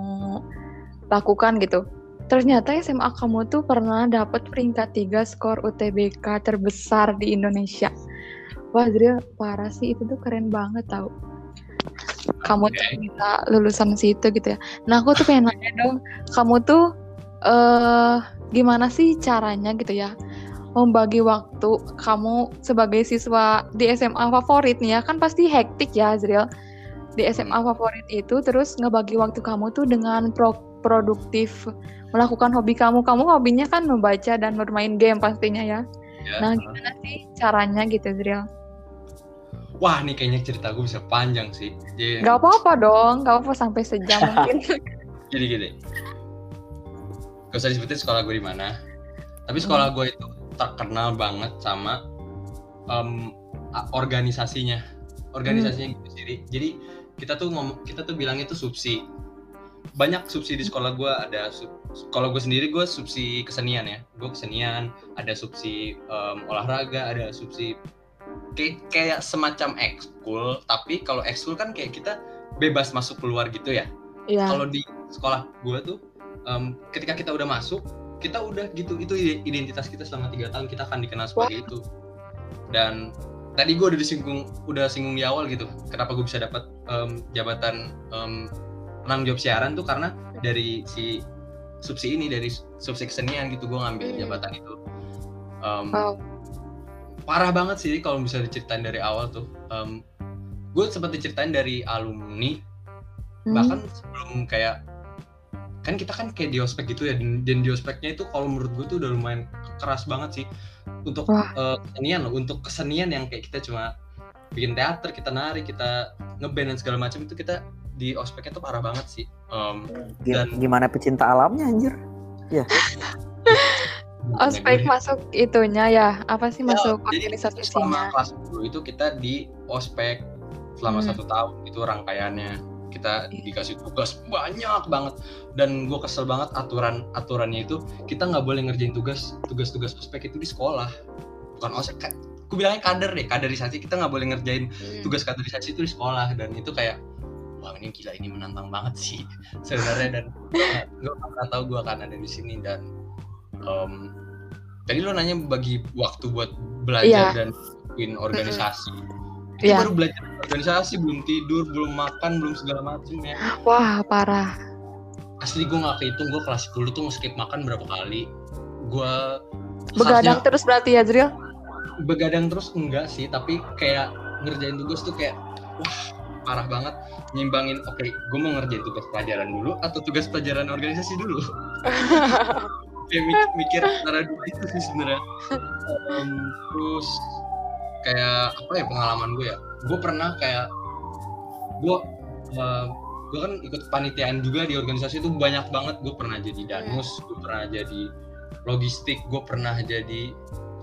lakukan gitu. Ternyata SMA kamu tuh pernah dapat peringkat 3 skor UTBK terbesar di Indonesia. Wah, Zril, parah sih itu tuh keren banget tau. Kamu tuh Oke. bisa lulusan situ gitu ya. Nah, aku tuh pengen nanya dong, kamu tuh eh gimana sih caranya gitu ya membagi waktu kamu sebagai siswa di SMA favorit nih ya kan pasti hektik ya Azril di SMA favorit itu terus ngebagi waktu kamu tuh dengan pro- produktif melakukan hobi kamu kamu hobinya kan membaca dan bermain game pastinya ya ya. nah gimana sih caranya gitu Azril Wah, nih kayaknya cerita gue bisa panjang sih. Jadi, nggak apa-apa dong nggak apa-apa sampai sejam mungkin Jadi gini. Gak usah disebutin sekolah gue di mana. Tapi sekolah gue itu terkenal banget sama a- organisasinya. Organisasinya gitu sendiri. Jadi kita tuh ngom- kita tuh bilang itu subsi. Banyak subsi di sekolah gue ada sub, kalau gue sendiri gue subsi kesenian ya. Gue kesenian, ada subsi em, olahraga, ada subsi kayak kayak semacam ekskul, tapi kalau ekskul kan kayak kita bebas masuk keluar gitu ya ya kalau di sekolah gue tuh em, ketika kita udah masuk kita udah gitu itu identitas kita selama tiga tahun kita akan dikenal sebagai itu dan tadi gue udah disinggung udah singgung di awal gitu kenapa gue bisa dapat em, jabatan em, penanggung jawab siaran tuh karena dari si subsi ini dari subsi kesenian gitu gue ngambil Hmm. jabatan itu Em, wow parah banget sih kalau bisa diceritain dari awal tuh Em, gue sempat diceritain dari alumni Hmm. bahkan sebelum kayak kan kita kan kayak di ospek gitu ya dan, dan di ospeknya itu kalau menurut gue tuh udah lumayan keras banget sih untuk Wah. eh, kesenian loh untuk kesenian yang kayak kita cuma bikin teater kita nari kita ngeband dan segala macam itu kita di ospeknya tuh parah banget sih Em, Gi- Dan- Gimana pecinta alamnya anjir? ospek gue- masuk itunya ya apa sih Ya, masuk jadi organisasinya selama kelas 10 itu kita di ospek selama Hmm. satu tahun itu rangkaiannya kita Iya. dikasih tugas banyak banget dan gue kesel banget aturan aturannya itu kita nggak boleh ngerjain tugas tugas-tugas ospek itu di sekolah bukan ospek gue bilangnya kader deh kaderisasi kita nggak boleh ngerjain Hmm. tugas kaderisasi itu di sekolah dan itu kayak wah ini gila ini menantang banget sih sebenarnya dan gue nggak tahu gue akan ada di sini dan em, tadi lo nanya bagi waktu buat belajar Iya. dan bikin organisasi itu Iya. baru belajar organisasi belum tidur belum makan belum segala macam ya. Wah parah. Asli gue nggak kehitung gue kelas 10 tuh nge-skip makan berapa kali. Gue begadang terus berarti ya Zril? Begadang terus enggak sih tapi kayak ngerjain tugas tuh kayak wah parah banget. Nyimbangin oke gue mau ngerjain tugas pelajaran dulu atau tugas pelajaran organisasi dulu? Kayak mikir, mikir antara dua itu sih sebenarnya. Em, terus kayak apa ya pengalaman gue ya gue pernah kayak gue gue kan ikut panitiaan juga di organisasi itu banyak banget. Gue pernah jadi danus gue pernah jadi logistik gue pernah jadi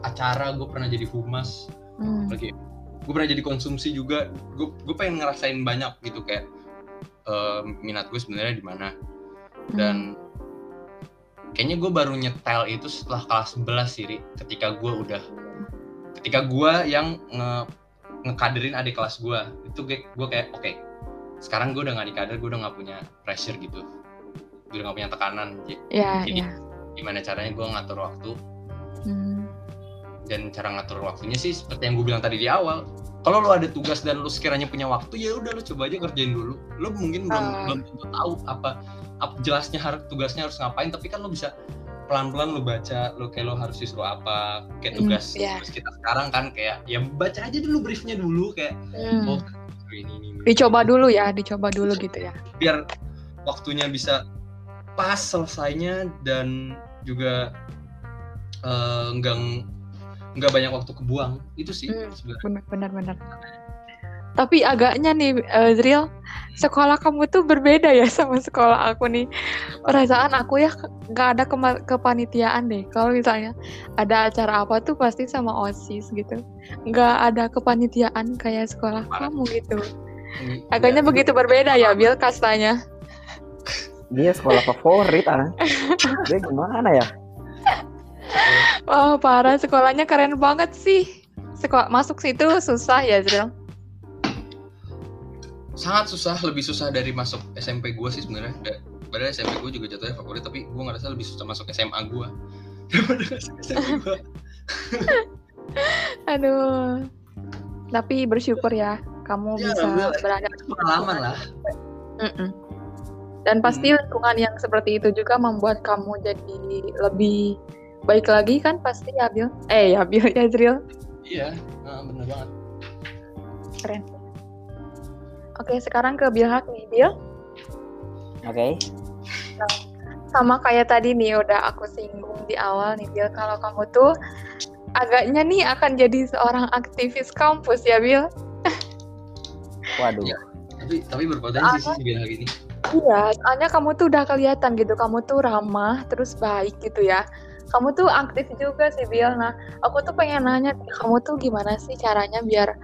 acara gue pernah jadi humas. Hmm. lagi gue pernah jadi konsumsi juga. Gue gue pengen ngerasain banyak gitu kayak eh, minat gue sebenarnya di mana. Dan kayaknya gue baru nyetel itu setelah kelas 11 sih Ri. ketika gue udah ketika gue yang nge ngekaderin adik kelas gue itu gue gue kayak oke sekarang gue udah gak dikader gue udah gak punya pressure gitu. Gue udah gak punya tekanan. Ya Jadi- ya. gimana caranya gue ngatur waktu? Hmm. dan cara ngatur waktunya sih seperti yang gue bilang tadi di awal. Kalau lo ada tugas dan lo sekiranya punya waktu ya udah lo coba aja kerjain dulu. Lo mungkin belum Ah. belum tentu tahu apa, apa jelasnya harus tugasnya harus ngapain tapi kan lo bisa pelan-pelan lo baca lo kayak lo harus disuruh apa kayak Hmm, tugas, iya. tugas kita sekarang kan kayak ya baca aja dulu briefnya dulu kayak Hmm. oh ini, ini, ini. dicoba dulu ya dicoba dulu gitu ya biar waktunya bisa pas selesainya dan juga eh, nggak nggak banyak waktu kebuang itu sih Hmm. sebenarnya benar benar benar tapi agaknya nih eh, Zril sekolah kamu tuh berbeda ya sama sekolah aku nih. Perasaan aku ya nggak ada kema- kepanitiaan deh. Kalau misalnya ada acara apa tuh pasti sama osis gitu. Nggak ada kepanitiaan kayak sekolah kamu gitu. Ini- agaknya ya, begitu berbeda ya Bil kastanya. Dia sekolah favorit ah. Dia gimana ya? wah parah. Sekolahnya keren banget sih. Sekolah masuk situ susah ya Zril sangat susah lebih susah dari masuk SMP gue sih sebenarnya Da- padahal SMP gue juga jatuhnya favorit tapi gue ngerasa lebih susah masuk SMA gue daripada masuk SMP gue aduh tapi bersyukur ya kamu Ya, bisa alhamdulillah. berada pengalaman lah Mm-mm. Dan pasti lingkungan yang seperti itu juga membuat kamu jadi lebih baik lagi kan pasti ya Bil? Eh ya Bil ya Zril. iya nah, bener banget Keren. Oke sekarang ke Bilhak nih Bil. Oke. Sama kayak tadi nih udah aku singgung di awal nih Bil. Kalau kamu tuh agaknya nih akan jadi seorang aktivis kampus ya Bil. Waduh. Iya. tapi tapi berpotensi sih si Bilal gini Iya, soalnya kamu tuh udah kelihatan gitu, kamu tuh ramah, terus baik gitu ya. Kamu tuh aktif juga sih, Bil. Nah, aku tuh pengen nanya, kamu tuh gimana sih caranya biar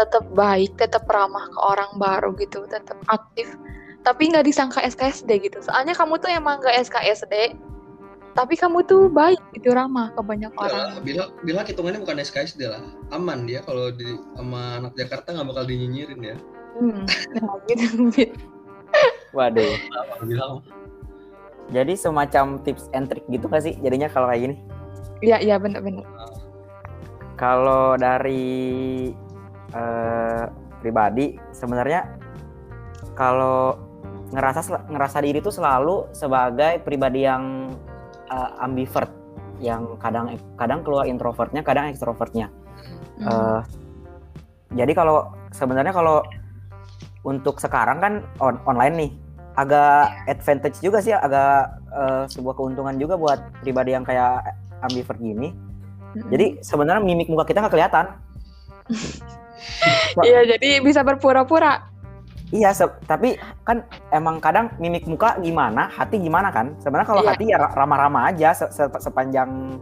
tetap baik, tetap ramah ke orang baru gitu, tetap aktif. Tapi nggak disangka SKSD gitu. Soalnya kamu tuh emang nggak SKSD, tapi kamu tuh baik gitu, ramah ke banyak Enggak orang. lah, Bilal, Bilal hitungannya bukan SKSD lah aman dia kalau di sama anak Jakarta nggak bakal dinyinyirin ya Hmm, nah gitu. Waduh. Jadi semacam tips and trick gitu gak sih jadinya kalau kayak gini? Iya, iya bener-bener. Kalau dari eh, pribadi sebenarnya kalau ngerasa ngerasa diri tuh selalu sebagai pribadi yang eh, ambivert yang kadang kadang keluar introvertnya kadang ekstrovertnya Hmm. Eh, jadi kalau sebenarnya kalau untuk sekarang kan on online nih agak advantage juga sih agak eh, sebuah keuntungan juga buat pribadi yang kayak ambivert gini Mm-mm. jadi sebenarnya mimik muka kita nggak kelihatan Iya, jadi bisa berpura-pura. iya tapi kan emang kadang mimik muka gimana hati gimana kan sebenarnya kalau Iya. hati ya ra- ramah-ramah aja se- se- sepanjang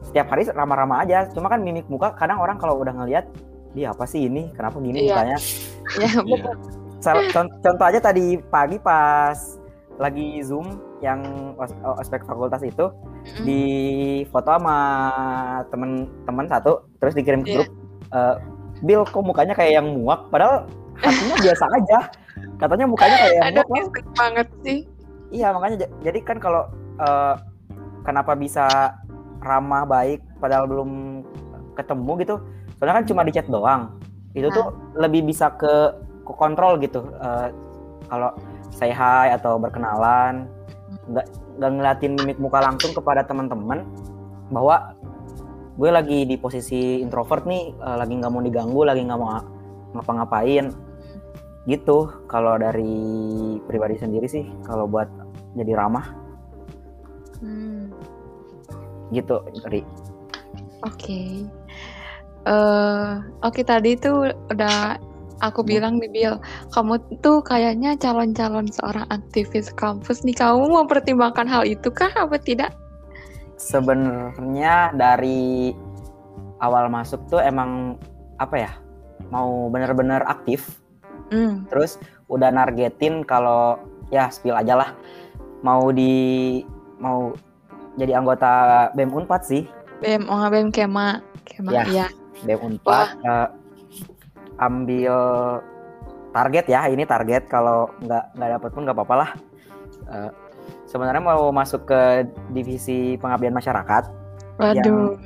setiap hari ramah-ramah aja cuma kan mimik muka kadang orang kalau udah ngelihat dia apa sih ini kenapa gini Iya. mukanya Ya, Iya. betul. Sal- con- contoh aja tadi pagi pas lagi zoom yang os- ospek fakultas itu Mm-mm. di foto sama temen-temen satu terus dikirim ke Iya. grup eh, Bill kok mukanya kayak yang muak padahal hatinya biasa aja. Katanya mukanya kayak yang muak banget sih. iya makanya jadi kan kalau eh, kenapa bisa ramah baik padahal belum ketemu gitu soalnya kan cuma di chat doang. Itu tuh lebih bisa ke ke kontrol gitu Eh, kalau say hi atau berkenalan. Nggak nggak ngeliatin mimik muka langsung kepada teman-teman bahwa gue lagi di posisi introvert nih eh, lagi nggak mau diganggu lagi nggak mau ngapa-ngapain gitu kalau dari pribadi sendiri sih kalau buat jadi ramah Hmm, gitu Ri. Oke. Eh, oke tadi tuh udah aku bilang nih Bill, kamu tuh kayaknya calon-calon seorang aktivis kampus nih. Kamu mempertimbangkan hal itu kah apa tidak? Sebenarnya dari awal masuk tuh emang apa ya mau bener-bener aktif. Hmm, terus udah nargetin kalau ya spill aja lah. Mau di mau jadi anggota BEM Unpad sih. BM, oh BM Kema, Kema, Ya. iya. BEM Unpad eh, ambil target ya. Ini target kalau nggak nggak dapet pun nggak apa-apa lah. Eh, sebenarnya mau masuk ke divisi pengabdian masyarakat. Waduh,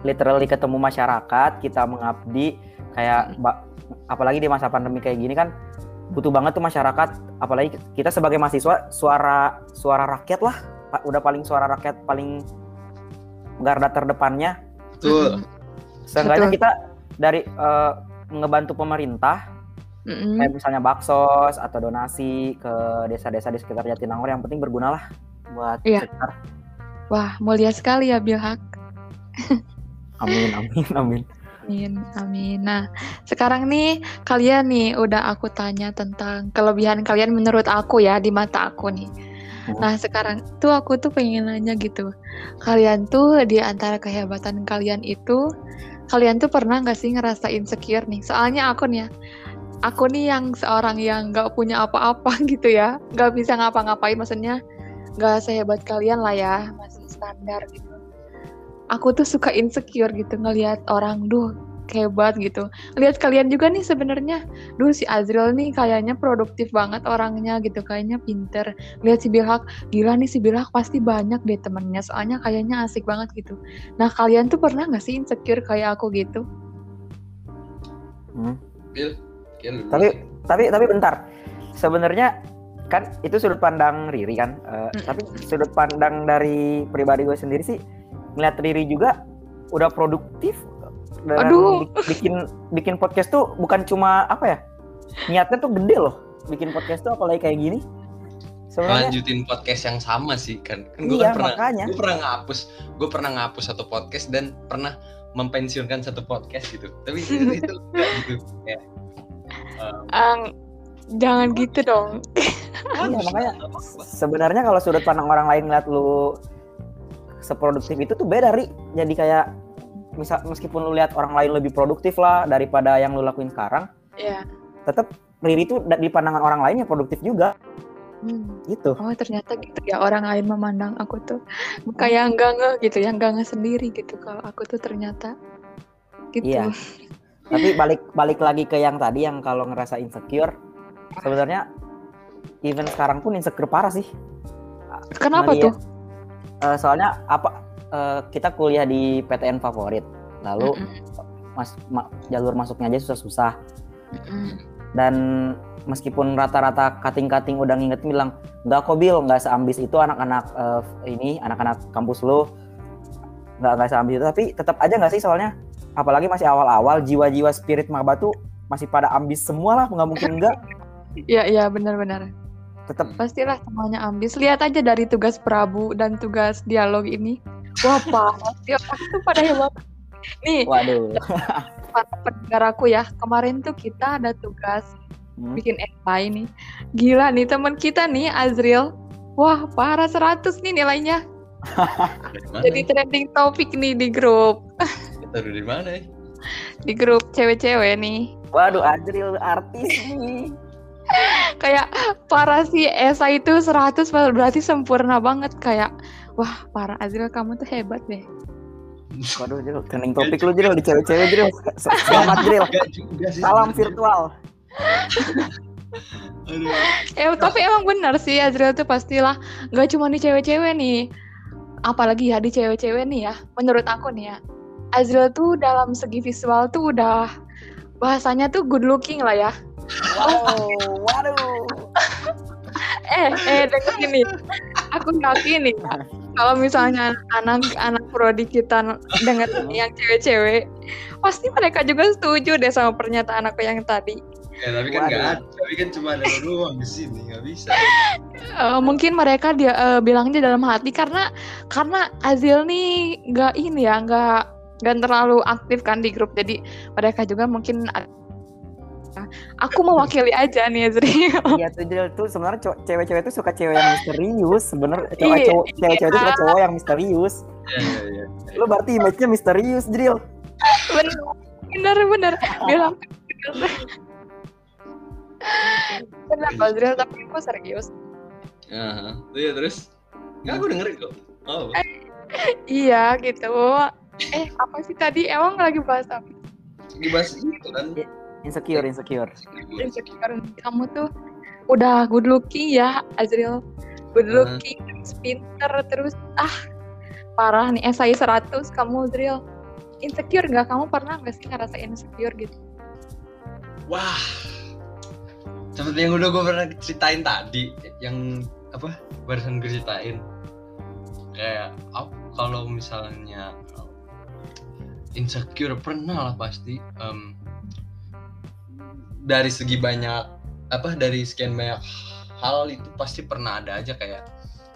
literally ketemu masyarakat kita mengabdi kayak ba- apalagi di masa pandemi kayak gini kan butuh banget tuh masyarakat. Apalagi kita sebagai mahasiswa suara suara rakyat lah. Udah paling suara rakyat paling garda terdepannya. Betul. seenggaknya Betul. kita dari eh, ngebantu pemerintah Mm-mm. kayak misalnya baksos atau donasi ke desa-desa di sekitar Jatinangor yang penting berguna lah buat Iya. sekitar. Wah, mulia sekali ya Bilhak. amin amin amin Amin, amin. Nah, sekarang nih kalian nih udah aku tanya tentang kelebihan kalian menurut aku ya di mata aku nih. Hmm. Nah, sekarang tuh aku tuh pengen nanya gitu. Kalian tuh di antara kehebatan kalian itu, kalian tuh pernah nggak sih ngerasa insecure nih? Soalnya aku nih ya, aku nih yang seorang yang nggak punya apa-apa gitu ya, nggak bisa ngapa-ngapain, maksudnya nggak sehebat kalian lah ya, masih standar gitu. aku tuh suka insecure gitu ngelihat orang duh hebat gitu. Lihat kalian juga nih sebenarnya, duh si Azril nih kayaknya produktif banget orangnya gitu, kayaknya pinter. Lihat si Bilhak, gila nih si Bilhak pasti banyak deh temennya, soalnya kayaknya asik banget gitu. Nah kalian tuh pernah nggak sih insecure kayak aku gitu? Hmm. Bil, Tapi tapi tapi bentar. Sebenarnya kan itu sudut pandang Riri kan. Eh, Mm-mm. Tapi sudut pandang dari pribadi gue sendiri sih ngeliat Riri juga udah produktif dan Aduh. bi- bikin bikin podcast tuh bukan cuma apa ya niatnya tuh gede loh bikin podcast tuh apalagi kayak gini sebenarnya lanjutin podcast yang sama sih kan. Kan gue iya kan pernah makanya gue pernah ngapus gue pernah ngapus satu podcast dan pernah mempensiunkan satu podcast gitu tapi itu itu enggak gitu um, Ang, jangan gitu dong. Iya, makanya sebenarnya kalau sudut pandang orang lain ngeliat lu seproduktif itu tuh beda ri jadi kayak misal meskipun lu lihat orang lain lebih produktif lah daripada yang lu lakuin sekarang Ya. tetap Riri tuh di pandangan orang lain ya produktif juga Hmm. gitu Oh ternyata gitu ya orang lain memandang aku tuh kayak enggak ngeh gitu ya enggak ngeh sendiri gitu kalau aku tuh ternyata gitu. Iya. tapi balik balik lagi ke yang tadi yang kalau ngerasa insecure sebenarnya even sekarang pun insecure parah sih Kenapa Nadia. tuh? Eh, soalnya apa eh, kita kuliah di PTN favorit lalu Mm-mm. mas ma- jalur masuknya aja susah-susah Mm-mm. dan meskipun rata-rata kating-kating udah ngingetin bilang nggak kok Bil nggak seambis itu anak-anak eh, ini anak-anak kampus lu nggak nggak seambis itu tapi tetap aja nggak sih soalnya apalagi masih awal-awal jiwa-jiwa spirit maba tuh masih pada ambis semua lah nggak mungkin enggak Iya iya benar-benar. tetap Pastilah semuanya ambis. Lihat aja dari tugas Prabu dan tugas dialog ini. Wah sih orang tuh pada hebat. Nih waduh para pendengar aku ya kemarin tuh kita ada tugas Hmm. bikin esai nih. Gila nih teman kita nih Azril. Wah parah 100 nih nilainya. Jadi trending topik nih di grup. Taruh dari mana ya? Di grup cewek-cewek nih. waduh Adril artis nih. Kayak parah sih esai itu 100 berarti sempurna banget. Kayak wah parah Azril kamu tuh hebat deh. Waduh Dril trending topik lu Dril di cewek-cewek Dril selamat sih salam virtual. Aduh. eh tapi emang benar sih Azril tuh pastilah nggak cuma di cewek-cewek nih. Apalagi ya di cewek-cewek nih ya menurut aku nih ya Azril tuh dalam segi visual tuh udah bahasanya tuh good looking lah ya. Wow waduh. Eh eh dengerin nih aku yakin nih kalau misalnya anak-anak prodi kita denger yang cewek-cewek pasti mereka juga setuju deh sama pernyataan aku yang tadi. Ya, tapi kan nggak ada. Tapi kan cuma ada lu doang di sini, nggak bisa. Eh, mungkin mereka dia eh, bilangnya dalam hati karena karena Azil nih nggak ini ya nggak nggak terlalu aktif kan di grup jadi mereka juga mungkin aku mewakili aja nih Azril Iya tuh tuh sebenarnya cewek-cewek tuh suka cewek yang misterius sebenarnya cowok Iya, cewek-cewek tuh suka cowok yang misterius Iya, iya, iya. lu berarti image-nya misterius Dril bener bener bener bilang Azril tapi aku serius Aha. Iya, terus? Nggak, aku dengerin kok. Oh, iya gitu eh apa sih tadi emang lagi bahas apa dibahas itu kan. insecure insecure insecure kamu tuh udah good looking ya Azril good Hmm. looking terus pinter terus ah parah nih esai 100 kamu Azril insecure nggak kamu pernah nggak sih ngerasain insecure gitu Wah. Seperti yang udah gue pernah ceritain tadi, yang apa? Barusan gue ceritain. Kayak ap- kalau misalnya uh, insecure pernah lah pasti. Em, dari segi banyak apa? Dari sekian banyak hal itu pasti pernah ada aja kayak.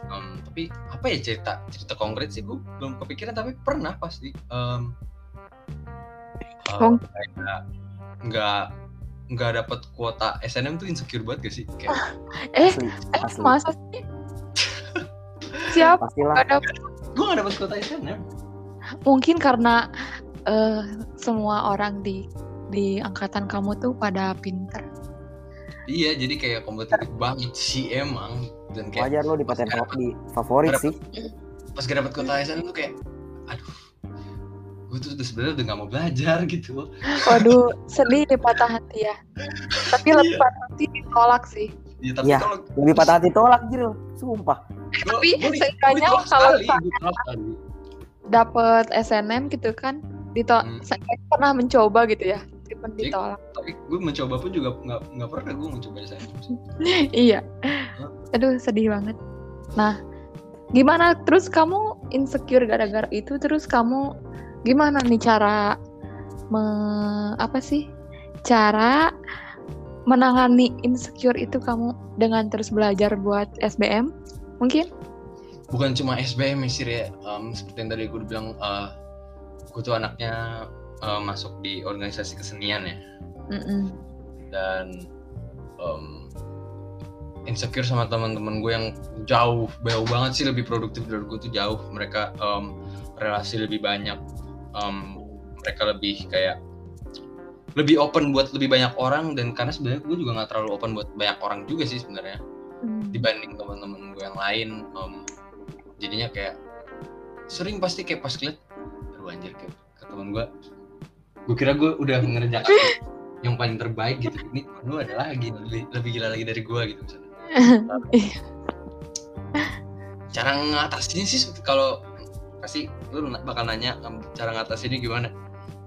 em, tapi apa ya cerita cerita konkret sih gue belum kepikiran tapi pernah pasti. Em, eh, Kong- kayak nggak nggak dapat kuota SNM tuh insecure banget gak sih kayak eh asli eh asli masa sih siapa pastilah nggak ada gue gak dapat kuota SNM mungkin karena eh, semua orang di di angkatan kamu tuh pada pinter iya jadi kayak kompetitif banget sih emang dan kayak wajar lo di favorit, di favorit sih pas gak dapat kuota SNM tuh kayak aduh gue tuh udah sebenarnya udah nggak mau belajar gitu Waduh, sedih deh patah hati ya. Tapi lebih patah hati ditolak sih. ya tapi Iya. kalau Lebih patah hati tolak Jil, sumpah. gua- Tapi seenggaknya ditolak kalau. Dapet SNM gitu kan, ditolak. Hmm. Saya pernah mencoba gitu ya, meskipun ditolak. tapi gue mencoba pun juga nggak nggak pernah gue mencoba saya iya. Aduh, sedih banget. Nah, gimana terus kamu insecure gara-gara itu terus kamu gimana nih cara me, apa sih? Cara menangani insecure itu kamu dengan terus belajar buat SBM? Mungkin? bukan cuma SBM Sir, ya Em, seperti yang tadi gue bilang eh, gue tuh anaknya eh, masuk di organisasi kesenian ya. Mm-mm. dan em, insecure sama teman-teman gue yang jauh jauh banget sih lebih produktif dari gue tuh jauh. Mereka em, relasi lebih banyak. Em, mereka lebih kayak lebih open buat lebih banyak orang. Dan karena sebenarnya gue juga nggak terlalu open buat banyak orang juga sih sebenarnya Hmm. dibanding teman-teman gue yang lain. Em, jadinya kayak sering pasti kayak pas ngeliat aduh anjir kayak ke teman gue gue kira gue udah ngerjakan yang paling terbaik gitu. Ini lu ada lagi lebih, lebih gila lagi dari gue gitu misalnya. Cara ngatasinnya sih kalau pasti lu bakal nanya cara ngatasinnya gimana?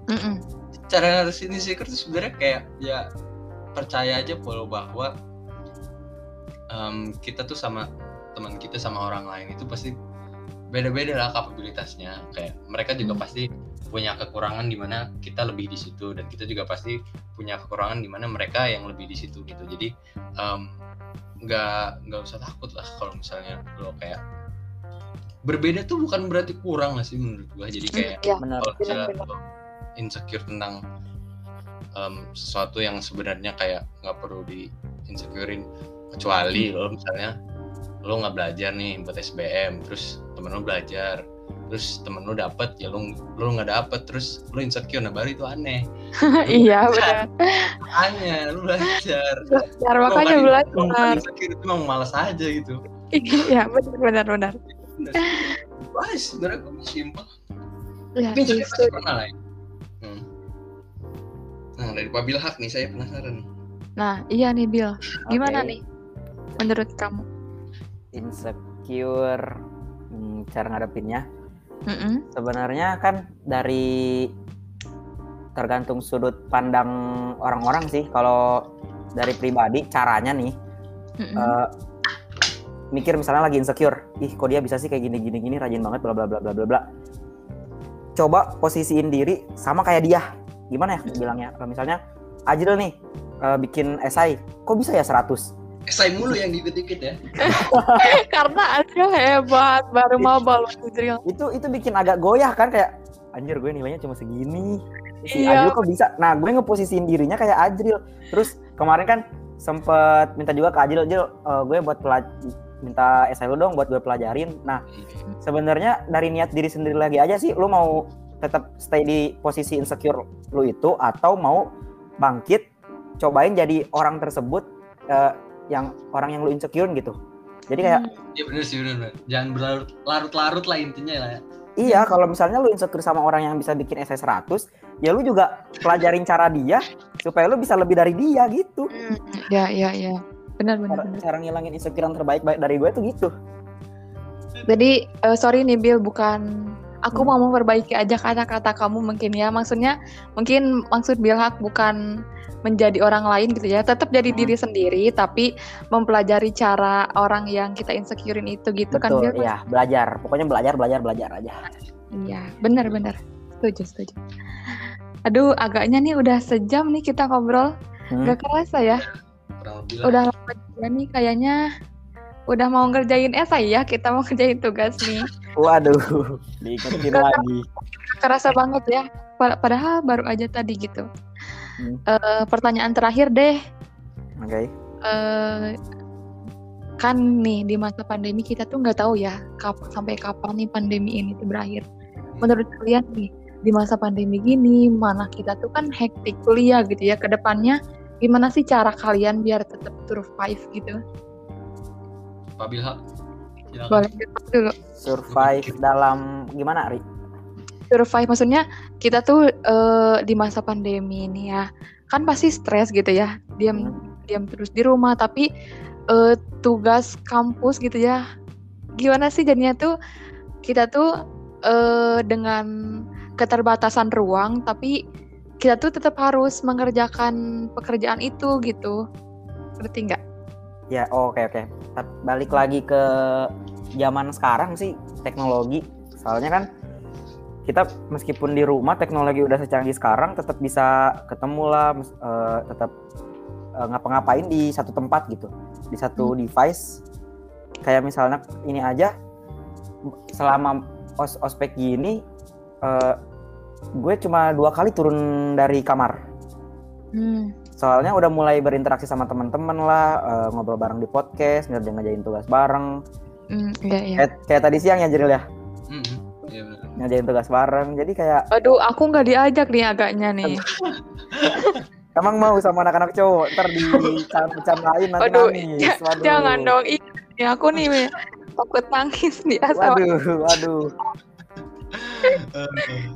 Mm-mm. cara ngatasin insecure tuh sebenarnya kayak ya percaya aja kalau bahwa em, kita tuh sama teman kita sama orang lain itu pasti beda-beda lah kapabilitasnya. Kayak mereka juga Hmm. pasti punya kekurangan di mana kita lebih di situ dan kita juga pasti punya kekurangan di mana mereka yang lebih di situ gitu. Jadi nggak nggak usah takut lah kalau misalnya lo kayak berbeda tuh bukan berarti kurang lah sih menurut gua. Jadi kayak Ya, kalau misalnya lo insecure tentang em, sesuatu yang sebenarnya kayak nggak perlu di insecurein kecuali lo misalnya lo nggak belajar nih buat SBM terus temen lo belajar terus temen lo dapet ya lo lo nggak dapet terus lo insecure nah baru itu aneh iya benar. hanya lo belajar Belajar makanya bukan- belajar. bukan insecure itu emang malas aja gitu Iya benar benar benar. Wah, sebenarnya gue simpel Ya, tapi pasti justru. pernah lah ya Hmm. nah dari Pak Bilhak nih saya penasaran Nah iya nih Bill, gimana Oke. nih menurut kamu? Insecure hmm, cara ngadepinnya. Mm-mm. sebenarnya kan dari tergantung sudut pandang orang-orang sih. Kalau dari pribadi caranya nih Mm-mm. eh, mikir misalnya lagi insecure. Ih kok dia bisa sih kayak gini gini gini rajin banget bla bla bla bla bla bla. Coba posisiin diri sama kayak dia. Gimana ya bilangnya? Kalau misalnya Ajril nih eh, bikin esai. Kok bisa ya 100 esai mulu yang dikit-dikit ya. Karena Adria hebat, baru maba loh Adria. itu itu bikin agak goyah kan kayak anjir gue nilainya cuma segini. Si Iya. Ajril kok bisa? Nah gue ngeposisiin dirinya kayak Ajril terus kemarin kan sempet minta juga ke Ajril Ajril eh, gue buat pelaj- minta esai lu dong buat gue pelajarin. Nah sebenarnya dari niat diri sendiri lagi aja sih lu mau tetap stay di posisi insecure lu itu atau mau bangkit cobain jadi orang tersebut eh, yang orang yang lu insecure gitu jadi kayak Iya bener sih bener, bener. Jangan berlarut-larut lah intinya lah ya. Iya, kalau misalnya lu insecure sama orang yang bisa bikin essay 100, ya lu juga pelajarin cara dia supaya lu bisa lebih dari dia gitu. Hmm, ya ya ya. Benar benar Cara, benar. cara ngilangin insecure yang terbaik baik dari gue tuh gitu. Jadi eh, sorry nih Bill, bukan aku Hmm. mau memperbaiki aja kata-kata kamu mungkin ya. Maksudnya mungkin maksud Bill Hak bukan menjadi orang lain gitu ya. Tetap jadi Hmm. diri sendiri tapi mempelajari cara orang yang kita insecurein itu gitu kan Betul, Bill? iya, belajar. Pokoknya belajar, belajar, belajar aja. Iya, benar benar. Setuju, setuju. Aduh, agaknya nih udah sejam nih kita ngobrol. Hmm. Gak kerasa ya. Udah lama juga nih kayaknya udah mau ngerjain esai ya. Kita mau ngerjain tugas nih. Waduh, diingetin lagi. Kerasa banget ya. Pa- Padahal baru aja tadi gitu. Hmm. Eh, pertanyaan terakhir deh. Oke. Eh, kan nih di masa pandemi kita tuh nggak tahu ya kap- sampai kapan nih pandemi ini tuh berakhir. Menurut kalian nih di masa pandemi gini, mana kita tuh kan hektik kuliah gitu ya ke depannya. Gimana sih cara kalian biar tetap survive gitu? Pak silakan. Boleh dulu. Survive dalam gimana, Ri? Survive. Maksudnya kita tuh eh, di masa pandemi ini ya kan pasti stres gitu ya. Diam diam terus di rumah tapi eh, tugas kampus gitu ya. Gimana sih jadinya tuh kita tuh eh, dengan keterbatasan ruang tapi kita tuh tetap harus mengerjakan pekerjaan itu gitu. Ngerti nggak? Ya, oke oke. Tapi Balik lagi ke zaman sekarang sih teknologi. Soalnya kan kita meskipun di rumah teknologi udah secanggih sekarang tetap bisa ketemu lah, mes- eh, tetap eh, ngapa-ngapain di satu tempat gitu, di satu device. Kayak misalnya ini aja selama os ospek gini, eh, gue cuma dua kali turun dari kamar. hmm. Soalnya udah mulai berinteraksi sama teman-teman lah, eh, ngobrol bareng di podcast, ngerjain ngerjain tugas bareng. Hmm, iya iya Kayak, kayak tadi siang ya Jeril ya. Ngerjain tugas bareng. Jadi kayak aduh aku nggak diajak nih agaknya nih emang mau sama anak-anak cowok, ntar di cam lain nanti Aduh, nangis. Waduh. jangan dong ini aku nih Me. takut nangis nih asal Waduh, waduh. Eh,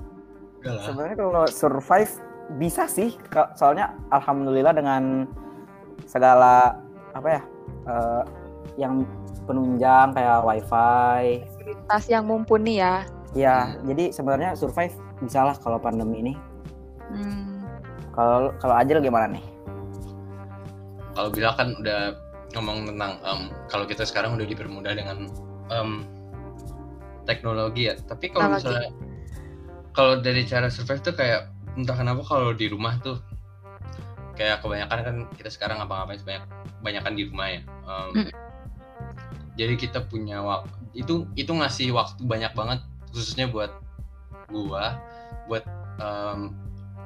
Enggak lah. Sebenarnya kalau survive bisa sih, soalnya alhamdulillah dengan segala apa ya, eh, yang penunjang kayak wifi, fasilitas yang mumpuni ya ya. Jadi sebenarnya survive bisa lah kalau pandemi ini. Hmm. Kalau kalau Ajil gimana nih? Kalau Bila kan udah ngomong tentang em, kalau kita sekarang udah dipermudah dengan em, teknologi ya. Tapi kalau misalnya kalau dari cara survive tuh kayak entah kenapa kalau di rumah tuh kayak kebanyakan kan kita sekarang ngapa-ngapain sebanyak banyakan di rumah ya. Em, Mm. Jadi kita punya waktu itu itu ngasih waktu banyak banget khususnya buat gua buat em,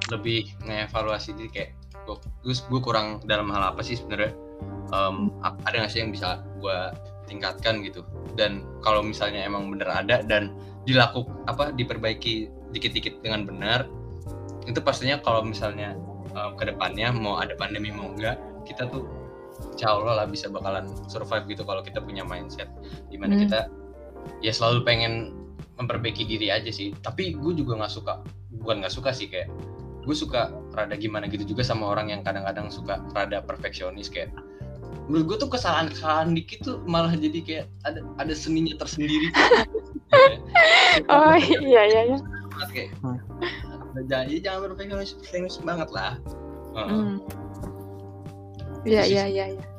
lebih ngevaluasi diri kayak gue gue kurang dalam hal apa sih sebenarnya? Ap- ada nggak sih yang bisa gue tingkatkan gitu? Dan kalau misalnya emang bener ada dan dilakukan apa diperbaiki dikit-dikit dengan benar itu pastinya kalau misalnya em, ke depannya mau ada pandemi mau enggak kita tuh insya Allah lah bisa bakalan survive gitu kalau kita punya mindset. Di mana Hmm. kita ya selalu pengen memperbaiki diri aja sih tapi gue juga nggak suka bukan nggak suka sih kayak gue suka rada gimana gitu juga sama orang yang kadang-kadang suka rada perfeksionis kayak menurut gue tuh kesalahan-kesalahan dikit tuh malah jadi kayak ada ada seninya tersendiri oh iya iya iya kayak jangan ya jangan perfeksionis perfeksionis banget lah Heeh. Hmm. Iya iya iya iya. Ah.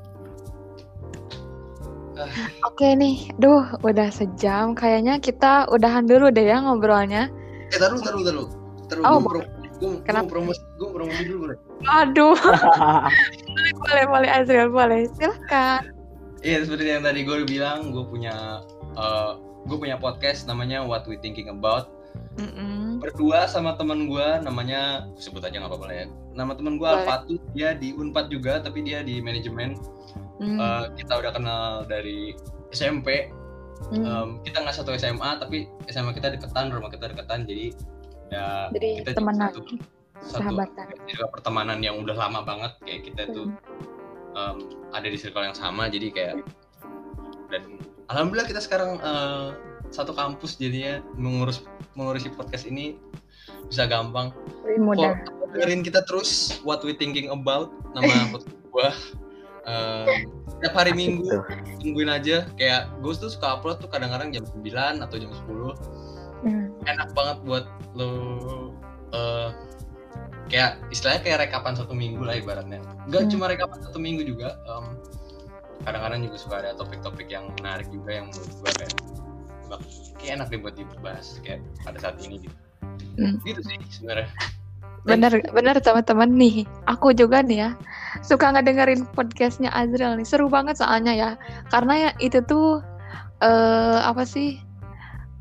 Oke nih, duh udah sejam. Kayaknya kita udahan dulu deh ya ngobrolnya. eh taruh taruh taruh taruh Oh, gue gue Kenapa? promosi gue promosi dulu boleh Aduh, boleh boleh Azriel boleh. Silahkan. Iya seperti yang tadi gue bilang, gue punya eh, gue punya podcast namanya What We Thinking About. Mm-mm. Berdua sama teman gue namanya sebut aja nggak apa-apa ya. Nama teman gue Boleh. Alfatu, dia di Unpad juga tapi dia di manajemen. Mm. Eh, kita udah kenal dari SMP. Mm. Em, kita nggak satu SMA tapi SMA kita deketan, rumah kita deketan jadi ya Jadi kita temenan, satu, satu sahabatan. circle pertemanan yang udah lama banget kayak kita tuh em, ada di circle yang sama jadi kayak dan alhamdulillah kita sekarang eh, satu kampus jadinya mengurus mengurusi podcast ini bisa gampang mudah. Dengerin kita terus what we thinking about nama podcast gua Setiap hari Asik minggu tuh. tungguin aja kayak gue tuh suka upload tuh kadang-kadang jam 9 atau jam 10 Mm. enak banget buat lo eh kayak istilahnya kayak rekapan satu minggu lah ibaratnya nggak Hmm. cuma rekapan satu minggu juga em, kadang-kadang juga suka ada topik-topik yang menarik juga yang menurut gue kayak kayak enak deh buat dibahas kayak pada saat ini gitu Hmm. gitu sih sebenarnya Bener, bener teman-teman nih. Aku juga nih ya suka ngedengerin podcastnya Azriel nih. Seru banget soalnya ya. Karena ya itu tuh eh apa sih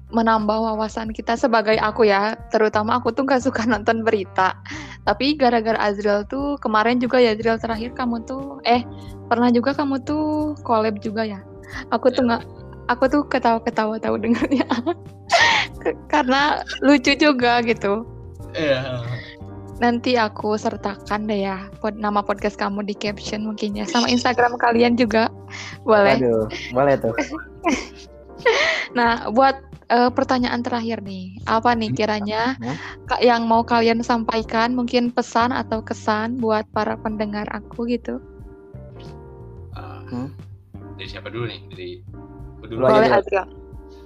menambah wawasan kita sebagai aku ya. Terutama aku tuh gak suka nonton berita. Tapi gara-gara Azriel tuh kemarin juga ya Azriel terakhir kamu tuh eh pernah juga kamu tuh collab juga ya. Aku tuh nggak aku tuh ketawa-ketawa tahu dengarnya. Karena lucu juga gitu. Iya. Nanti aku sertakan deh ya pod, nama podcast kamu di caption mungkin ya sama Instagram kalian juga boleh. Waduh, boleh tuh. Nah, buat eh, pertanyaan terakhir nih, apa nih kiranya Hmm? Kak yang mau kalian sampaikan, mungkin pesan atau kesan buat para pendengar aku gitu? Ah, Hmm? Dari siapa dulu nih? Dari dulu. Boleh. Azril.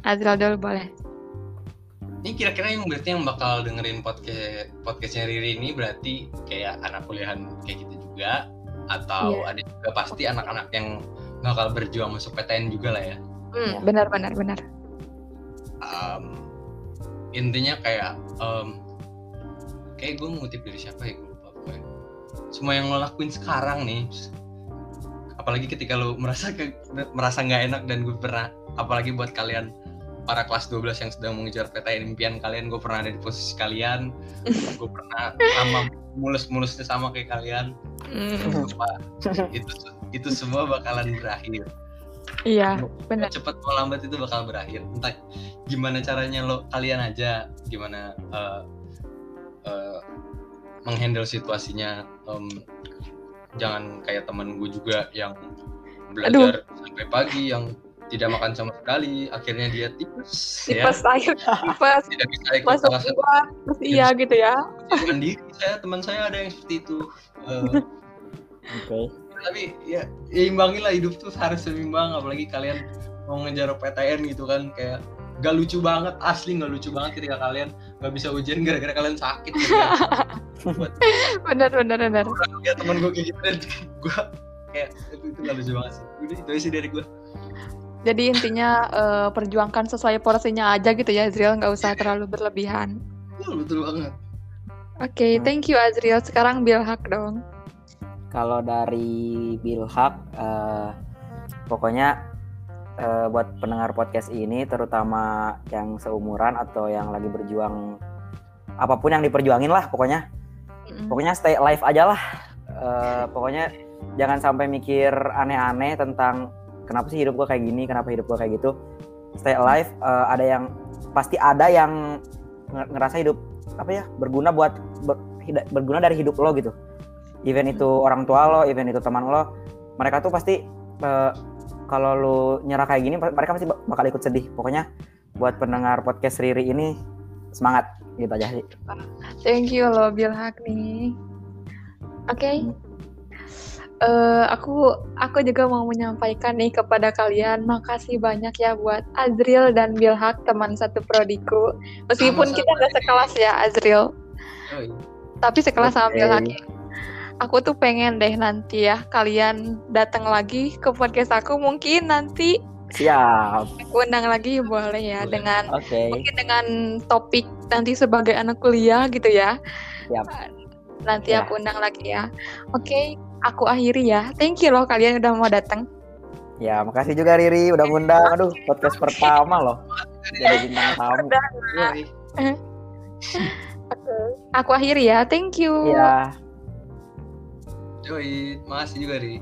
Azril dulu boleh. Ini kira-kira yang berarti yang bakal dengerin podcast podcastnya Riri ini berarti kayak anak kuliahan kayak gitu juga atau Iya. ada juga pasti anak-anak yang bakal berjuang masuk PTN juga lah ya. Hmm, Ya. benar benar benar. Um, intinya kayak um, kayak gue ngutip dari siapa ya gue lupa pokoknya. Semua yang lo lakuin sekarang nih, apalagi ketika lo merasa ke, merasa nggak enak dan gue pernah, apalagi buat kalian para kelas 12 yang sedang mengejar PTN impian kalian, gue pernah ada di posisi kalian, gue pernah sama mulus-mulusnya sama kayak kalian, Sumpah, itu itu semua bakalan berakhir. iya, benar. cepat mau lambat itu bakal berakhir. Entah gimana caranya lo kalian aja gimana eh, eh, menghandle situasinya. Em, jangan kayak temen gue juga yang belajar sampai pagi yang tidak makan sama sekali akhirnya dia tipes ya. Tipes air, tipes, tidak bisa ikut masuk kelas keluar, terus iya. gitu ya. mandiri saya teman saya ada yang seperti itu. Eh, Oke. tapi ya, ya imbangin lah hidup tuh harus seimbang apalagi kalian mau ngejar PTN gitu kan kayak gak lucu banget asli gak lucu banget ketika kalian gak bisa ujian gara-gara kalian sakit. Gitu buat Benar benar benar. ya teman gue kayak gitu dan gue kayak itu, itu gak lucu banget sih. Udah itu sih dari gue Jadi intinya eh, perjuangkan sesuai porsinya aja gitu ya Azril, nggak usah terlalu berlebihan. betul, betul banget Oke, Hmm. thank you Azril. Sekarang Bilhak dong. Kalau dari Bilhak, eh, pokoknya eh, buat pendengar podcast ini, terutama yang seumuran atau yang lagi berjuang, apa pun yang diperjuangin lah, pokoknya, Mm-mm. pokoknya stay alive aja lah. Eh, pokoknya jangan sampai mikir aneh-aneh tentang kenapa sih hidup gue kayak gini, kenapa hidup gue kayak gitu. Stay alive. eh, ada yang pasti ada yang nge- ngerasa hidup apa ya berguna buat ber- berguna dari hidup lo gitu even itu orang tua lo even itu teman lo mereka tuh pasti eh, kalau lu nyerah kayak gini mereka pasti bak- bakal ikut sedih pokoknya buat pendengar podcast Riri ini semangat gitu aja sih Thank you loh Bilhak nih. Oke. Hmm. Eh, aku aku juga mau menyampaikan nih kepada kalian makasih banyak ya buat Azril dan Bilhak teman satu prodiku. Meskipun Sama-sama, kita nggak sekelas ya Azril, Oh, iya. tapi sekelas sama Oke. Bilhak. ya. Aku tuh pengen deh nanti ya kalian datang lagi ke podcast aku mungkin nanti siap aku undang lagi boleh ya Boleh. dengan oke mungkin dengan topik nanti sebagai anak kuliah gitu ya. Siap. Nanti Ya. aku undang lagi ya. Oke, aku akhiri ya. Thank you loh kalian udah mau datang. ya makasih juga Riri udah ngundang aduh podcast pertama loh jadi bintang tamu Yoi. Aku akhiri ya. Thank you. Iya Yoi, makasih juga Ri